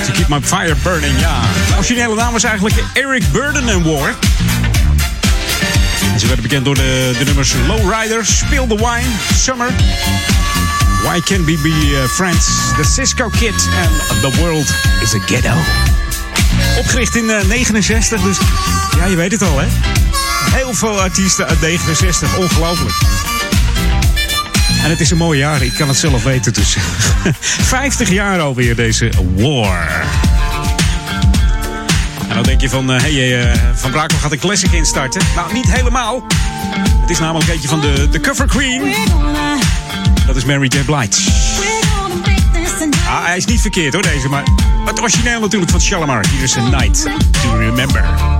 To Keep My Fire Burning, ja. De originele naam was eigenlijk Eric Burden en War. Ze werden bekend door de, de nummers Lowrider, Spill the Wine, Summer... Why Can't We Be eh, Friends, The Cisco Kid and The World is a Ghetto. Opgericht in eh, 69, dus ja, je weet het al, hè? Heel veel artiesten uit 69, ongelooflijk. En het is een mooi jaar, ik kan het zelf weten. Dus 50 jaar alweer deze war. En dan denk je van, hé, hey, eh, Van Brakel gaat een classic instarten. Nou, niet helemaal. Het is namelijk een beetje van de, de cover queen. Dat is Mary J. Blige. Ah, hij is niet verkeerd hoor, deze, maar het origineel natuurlijk van Shalimar. Hier is a night to remember.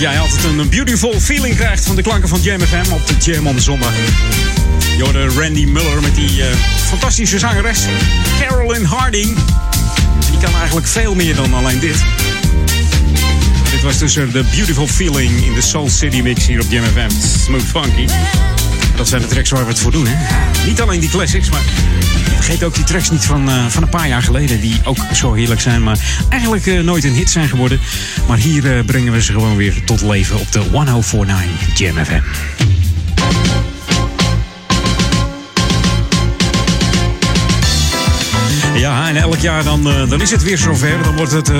jij altijd een beautiful feeling krijgt van de klanken van Jam op de Jam on Zondag. Jorde Randy Muller met die eh, fantastische zangeres Carolyn Harding. Die kan eigenlijk veel meer dan alleen dit. Dit was dus eh, de beautiful feeling in de Soul City mix hier op Jam FM. Smooth funky. Dat zijn de tracks waar we het voor doen, hè? Niet alleen die classics, maar vergeet ook die tracks niet van, eh, van een paar jaar geleden. Die ook zo heerlijk zijn, maar eigenlijk eh, nooit een hit zijn geworden. Maar hier eh, brengen we ze gewoon weer tot leven op de 1049 Jam FM. Ja, en elk jaar dan, eh, dan is het weer zover. Dan wordt het eh,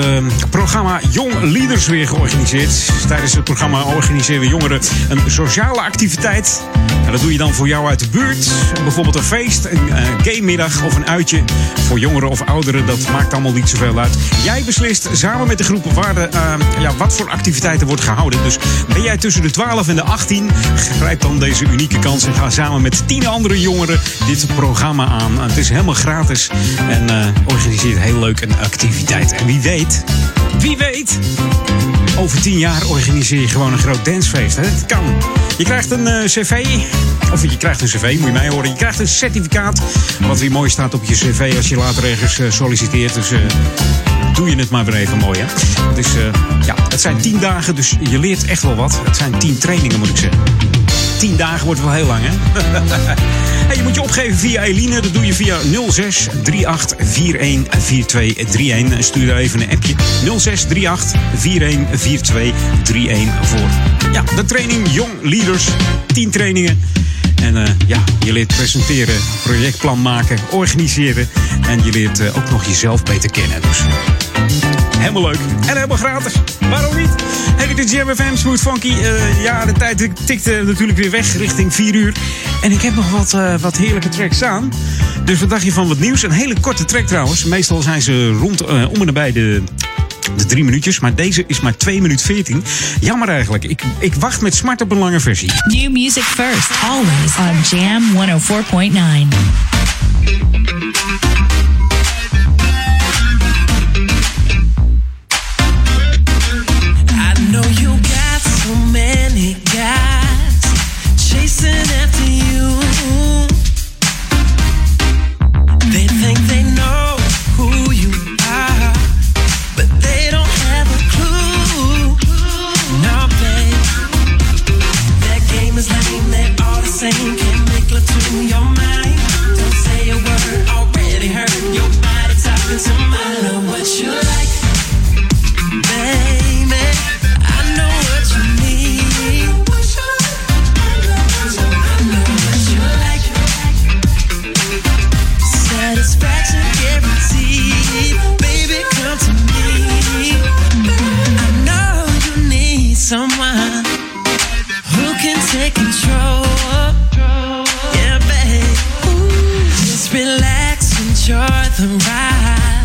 programma Jong Leaders weer georganiseerd. Tijdens het programma organiseren jongeren een sociale activiteit. En dat doe je dan voor jou uit de buurt. Bijvoorbeeld een feest, een uh, gamemiddag of een uitje. Voor jongeren of ouderen, dat maakt allemaal niet zoveel uit. Jij beslist samen met de groep waar de, ja, wat voor activiteiten wordt gehouden. Dus ben jij tussen de 12 en de 18, grijp dan deze unieke kans en ga samen met 10 andere jongeren dit programma aan. Het is helemaal gratis eh organiseert heel leuk een activiteit. En wie weet, wie weet, over 10 jaar organiseer je gewoon een groot dancefeest. Hè? Het kan. Je krijgt een eh, cv, of je krijgt een cv, moet je mij horen. Je krijgt een certificaat, wat weer mooi staat op je cv als je later ergens eh, solliciteert. Dus doe je het maar weer even mooi. Hè? Dus eh, ja, het zijn 10 dagen, dus je leert echt wel wat. Het zijn 10 trainingen, moet ik zeggen. 10 dagen wordt wel heel lang, hè? hey, je moet je opgeven via Eline. Dat doe je via 06 38 41 4231. En stuur daar even een appje. 06 38 41 4231 voor. Ja, de training Young Leaders. 10 trainingen. En eh, ja, je leert presenteren, projectplan maken, organiseren. En je leert eh, ook nog jezelf beter kennen. Dus helemaal leuk. En helemaal gratis. Waarom niet? Hey, dit is Jam FM, Smooth Funky. Eh, ja, de tijd tikt eh, natuurlijk weer weg richting 4 uur. En ik heb nog wat, wat heerlijke tracks staan. Dus wat dacht je van wat nieuws? Een hele korte track trouwens. Meestal zijn ze rond eh, om en nabij de de drie minuutjes, maar deze is maar 2 minuten 14. Jammer eigenlijk. Ik, ik wacht met smart op een lange versie. New music first, always on Jam 104.9. relax, enjoy the ride.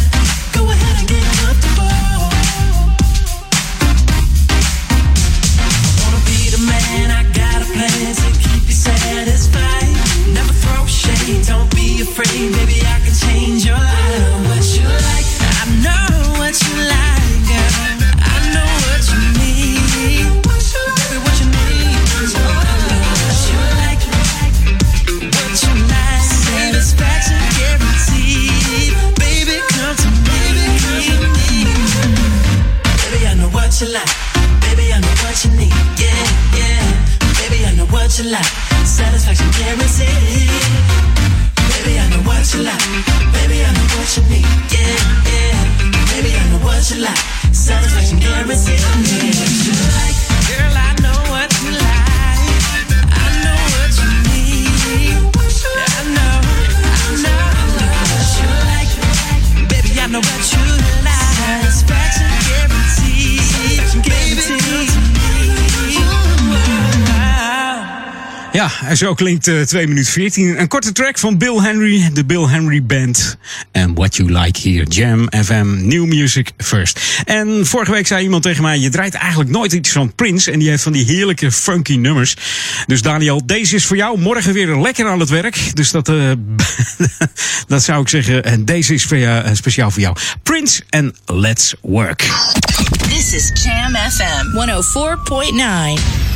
En zo klinkt eh 2 minuten 14. Een korte track van Bill Henry, de Bill Henry Band. En What You Like Here, Jam FM, New Music First. En vorige week zei iemand tegen mij, je draait eigenlijk nooit iets van Prince. En die heeft van die heerlijke funky nummers. Dus Daniel, deze is voor jou. Morgen weer lekker aan het werk. Dus dat, eh, dat zou ik zeggen. En deze is voor jou, eh, speciaal voor jou. Prince en Let's Work. This is Jam FM 104.9.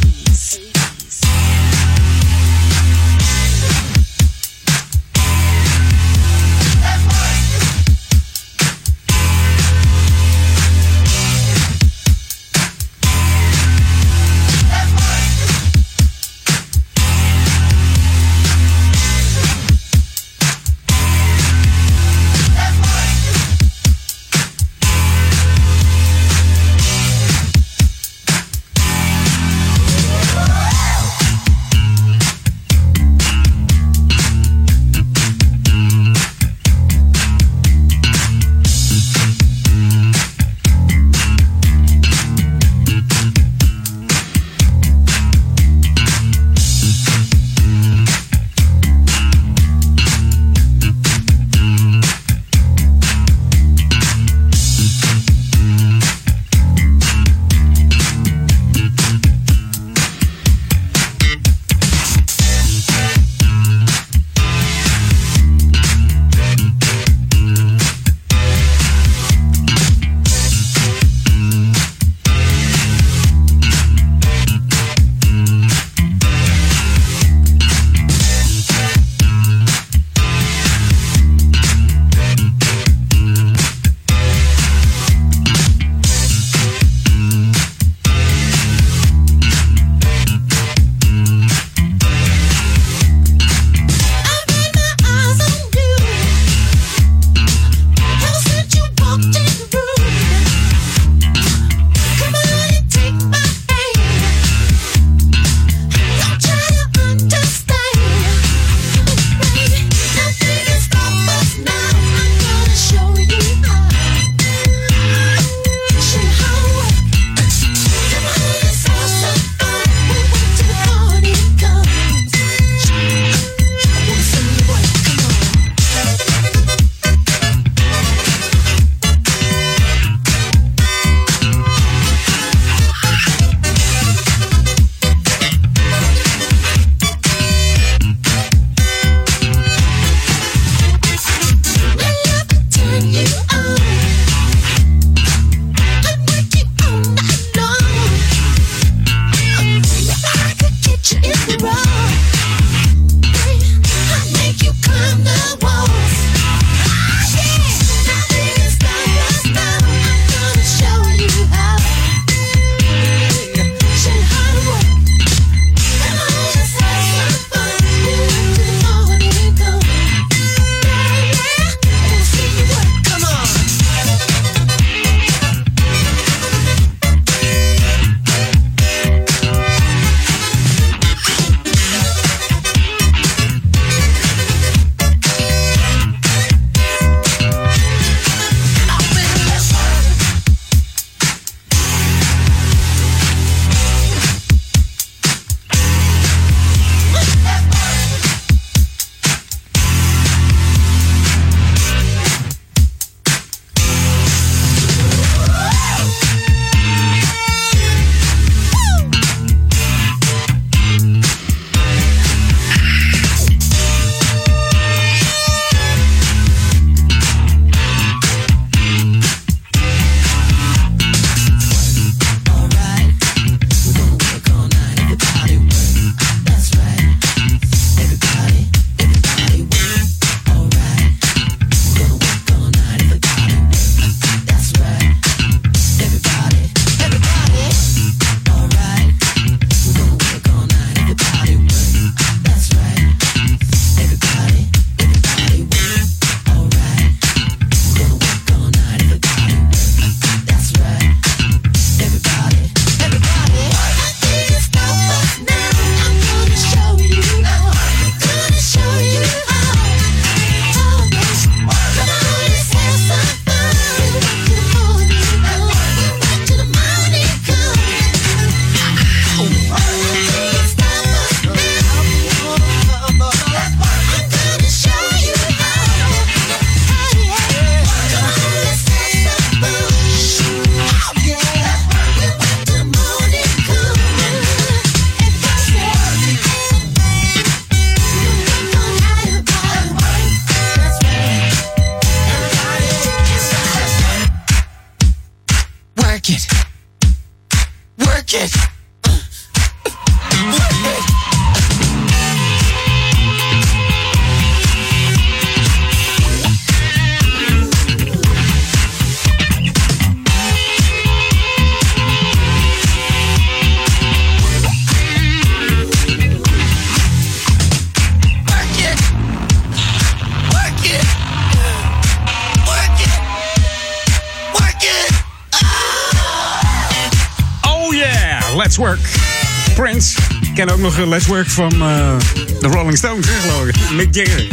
Let's Work van eh, de Rolling Stones, hè, geloof ik. Mick Jagger.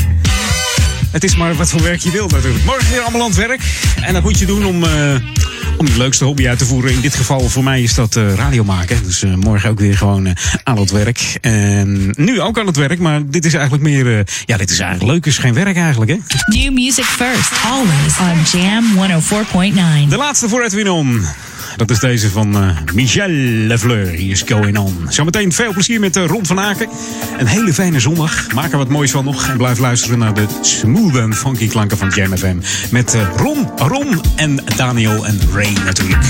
Het is maar wat voor werk je wilt natuurlijk. Morgen weer allemaal aan het werk. En dat moet je doen om, eh, om je leukste hobby uit te voeren. In dit geval voor mij is dat eh, radio maken. Dus eh, morgen ook weer gewoon aan het werk. En nu ook aan het werk, maar dit is eigenlijk meer... eh, ja, dit is eigenlijk leuk, is geen werk eigenlijk, hè? New music first, always on Jam 104.9. De laatste voor Edwin On. Dat is deze van eh, Michel Lefleur. Hier is Going On. Zometeen veel plezier met eh, Ron van Aken. Een hele fijne zondag. Maak er wat moois van nog. En blijf luisteren naar de smooth en funky klanken van Jam FM. Met eh, Ron, Ron en Daniel en Ray natuurlijk.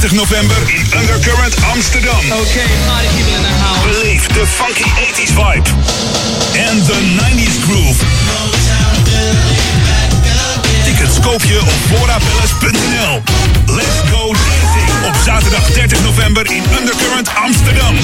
30 november in Undercurrent Amsterdam. Okay, party people in the house. Beleef de funky 80s vibe en de 90s groove. Tickets koop je op florapalace.nl. Let's Go Dancing op zaterdag 30 november in Undercurrent Amsterdam.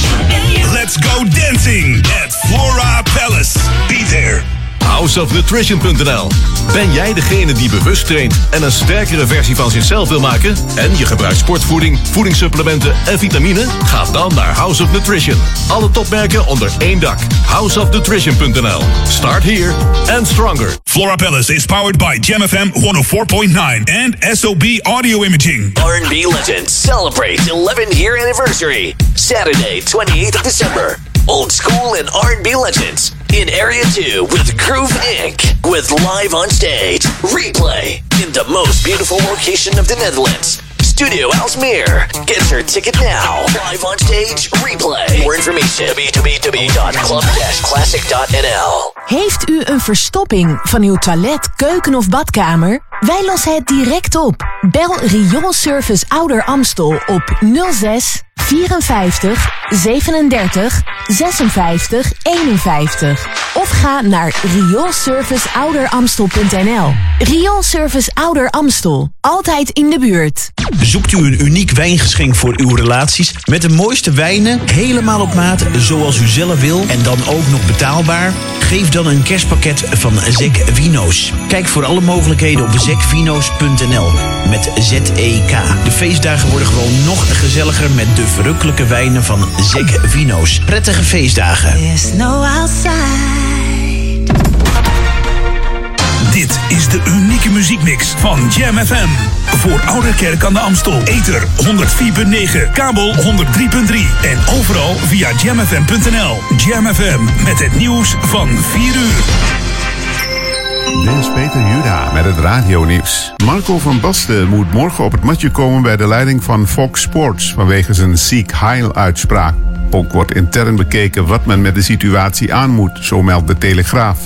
Let's Go Dancing at Flora Palace. Be there. Houseofnutrition.nl Ben jij degene die bewust traint en een sterkere versie van zichzelf wil maken? En je gebruikt sportvoeding, voedingssupplementen en vitamine? Ga dan naar House of Nutrition. Alle topmerken onder één dak. Houseofnutrition.nl Start here and stronger. Flora Palace is powered by Gem FM 104.9 and SOB Audio Imaging. R&B Legends celebrate 11th year anniversary. Saturday, 28th of December. Old school and R&B legends in Area 2 with Groove Inc. With live on stage, replay in the most beautiful location of the Netherlands. Studio Alsmeer. Get your ticket now. Live on stage, replay. More information www.club-classic.nl Heeft u een verstopping van uw toilet, keuken of badkamer? Wij lossen het direct op. Bel Rioolservice Ouder Amstel op 06 54 37 56 51. Of ga naar rioolserviceouderamstel.nl. Rioolservice Ouder Amstel. Altijd in de buurt. Zoekt u een uniek wijngeschenk voor uw relaties met de mooiste wijnen, helemaal op maat zoals u zelf wil en dan ook nog betaalbaar? Geef dan een kerstpakket van Zek Vino's. Kijk voor alle mogelijkheden op zekvino's.nl met Z-E-K. De feestdagen worden gewoon nog gezelliger met de verrukkelijke wijnen van Zek Vino's. Prettige feestdagen. There's no outside. Dit is de unieke muziekmix van Jam FM. Voor Oude Kerk aan de Amstel. Ether 104.9, kabel 103.3 en overal via jamfm.nl. Jam FM met het nieuws van 4 uur. Dit is Peter Juda met het radionieuws. Marco van Basten moet morgen op het matje komen bij de leiding van Fox Sports vanwege zijn Seek Heil uitspraak. Ook wordt intern bekeken wat men met de situatie aan moet, zo meldt de Telegraaf.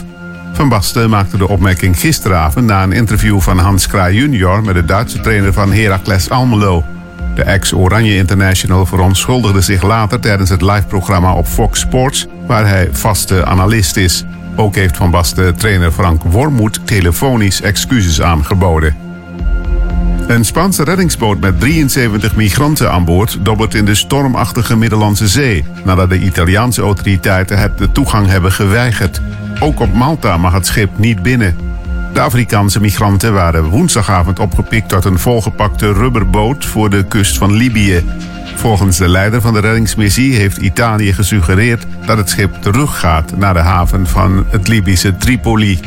Van Basten maakte de opmerking gisteravond na een interview van Hans Kraai junior met de Duitse trainer van Heracles Almelo. De ex-Oranje International verontschuldigde zich later tijdens het live-programma op Fox Sports, waar hij vaste analist is. Ook heeft Van Basten trainer Frank Wormoed telefonisch excuses aangeboden. Een Spaanse reddingsboot met 73 migranten aan boord dobbert in de stormachtige Middellandse Zee, nadat de Italiaanse autoriteiten het de toegang hebben geweigerd. Ook op Malta mag het schip niet binnen. De Afrikaanse migranten waren woensdagavond opgepikt tot een volgepakte rubberboot voor de kust van Libië. Volgens de leider van de reddingsmissie heeft Italië gesuggereerd dat het schip teruggaat naar de haven van het Libische Tripoli.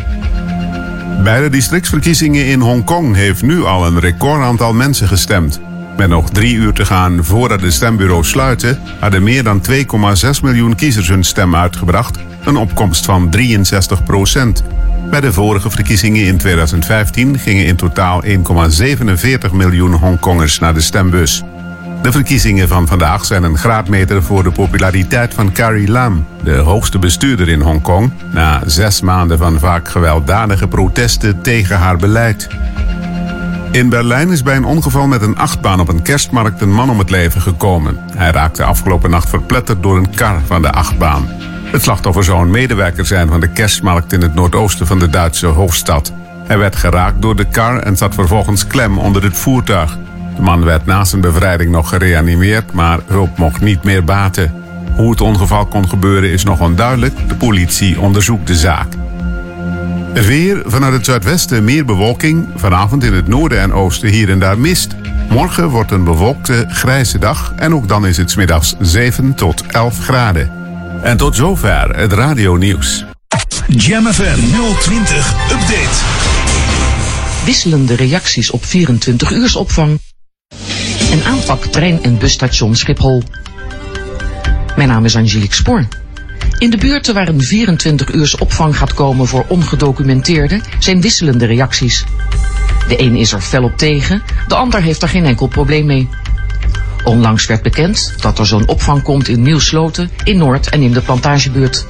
Bij de districtsverkiezingen in Hongkong heeft nu al een recordaantal mensen gestemd. Met nog drie uur te gaan voordat de stembureaus sluiten, hadden meer dan 2,6 miljoen kiezers hun stem uitgebracht, een opkomst van 63 procent. Bij de vorige verkiezingen in 2015 gingen in totaal 1,47 miljoen Hongkongers naar de stembus. De verkiezingen van vandaag zijn een graadmeter voor de populariteit van Carrie Lam, de hoogste bestuurder in Hongkong, na zes maanden van vaak gewelddadige protesten tegen haar beleid. In Berlijn is bij een ongeval met een achtbaan op een kerstmarkt een man om het leven gekomen. Hij raakte afgelopen nacht verpletterd door een kar van de achtbaan. Het slachtoffer zou een medewerker zijn van de kerstmarkt in het noordoosten van de Duitse hoofdstad. Hij werd geraakt door de kar en zat vervolgens klem onder het voertuig. De man werd na zijn bevrijding nog gereanimeerd, maar hulp mocht niet meer baten. Hoe het ongeval kon gebeuren is nog onduidelijk. De politie onderzoekt de zaak. Weer vanuit het zuidwesten meer bewolking. Vanavond in het noorden en oosten hier en daar mist. Morgen wordt een bewolkte, grijze dag. En ook dan is het 's middags 7 tot 11 graden. En tot zover het radionieuws. Jam FM 020 Update. Wisselende reacties op 24-uursopvang. En aanpak trein- en busstation Schiphol. Mijn naam is Angelique Spoor. In de buurten waar een 24-uurs opvang gaat komen voor ongedocumenteerden zijn wisselende reacties. De een is er fel op tegen, de ander heeft er geen enkel probleem mee. Onlangs werd bekend dat er zo'n opvang komt in Nieuwsloten, in Noord en in de Plantagebuurt.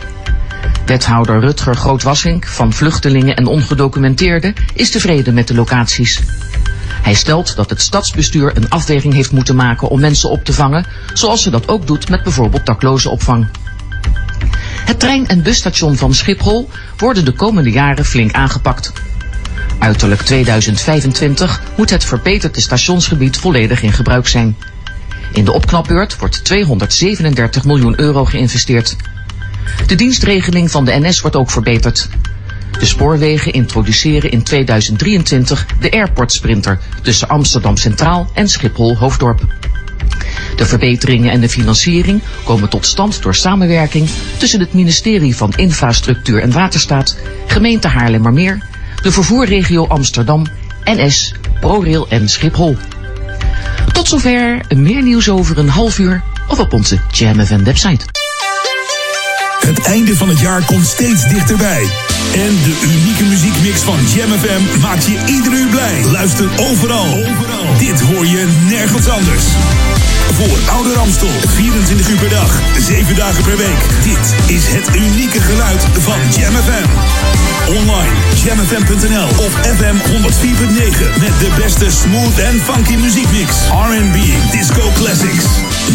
Wethouder Rutger Grootwassink van Vluchtelingen en Ongedocumenteerden is tevreden met de locaties. Hij stelt dat het stadsbestuur een afweging heeft moeten maken om mensen op te vangen, zoals ze dat ook doet met bijvoorbeeld daklozenopvang. Het trein- en busstation van Schiphol worden de komende jaren flink aangepakt. Uiterlijk 2025 moet het verbeterde stationsgebied volledig in gebruik zijn. In de opknapbeurt wordt 237 miljoen euro geïnvesteerd. De dienstregeling van de NS wordt ook verbeterd. De spoorwegen introduceren in 2023 de Airport Sprinter tussen Amsterdam Centraal en Schiphol Hoofddorp. De verbeteringen en de financiering komen tot stand door samenwerking tussen het ministerie van Infrastructuur en Waterstaat, gemeente Haarlemmermeer, de vervoerregio Amsterdam, NS, ProRail en Schiphol. Tot zover meer nieuws over een half uur of op onze Jam FM website. Het einde van het jaar komt steeds dichterbij. En de unieke muziekmix van Jam FM maakt je ieder uur blij. Luister overal. Dit hoor je nergens anders. Voor Oude Ramstel, 24 uur per dag, 7 dagen per week. Dit is het unieke geluid van Jam FM. Online, jamfm.nl of FM 104.9 met de beste smooth en funky muziekmix. R&B, disco classics,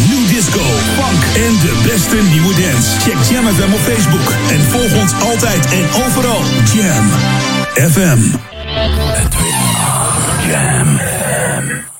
new disco, funk en de beste nieuwe dance. Check Jam FM op Facebook en volg ons altijd en overal. Jam FM. Jam FM.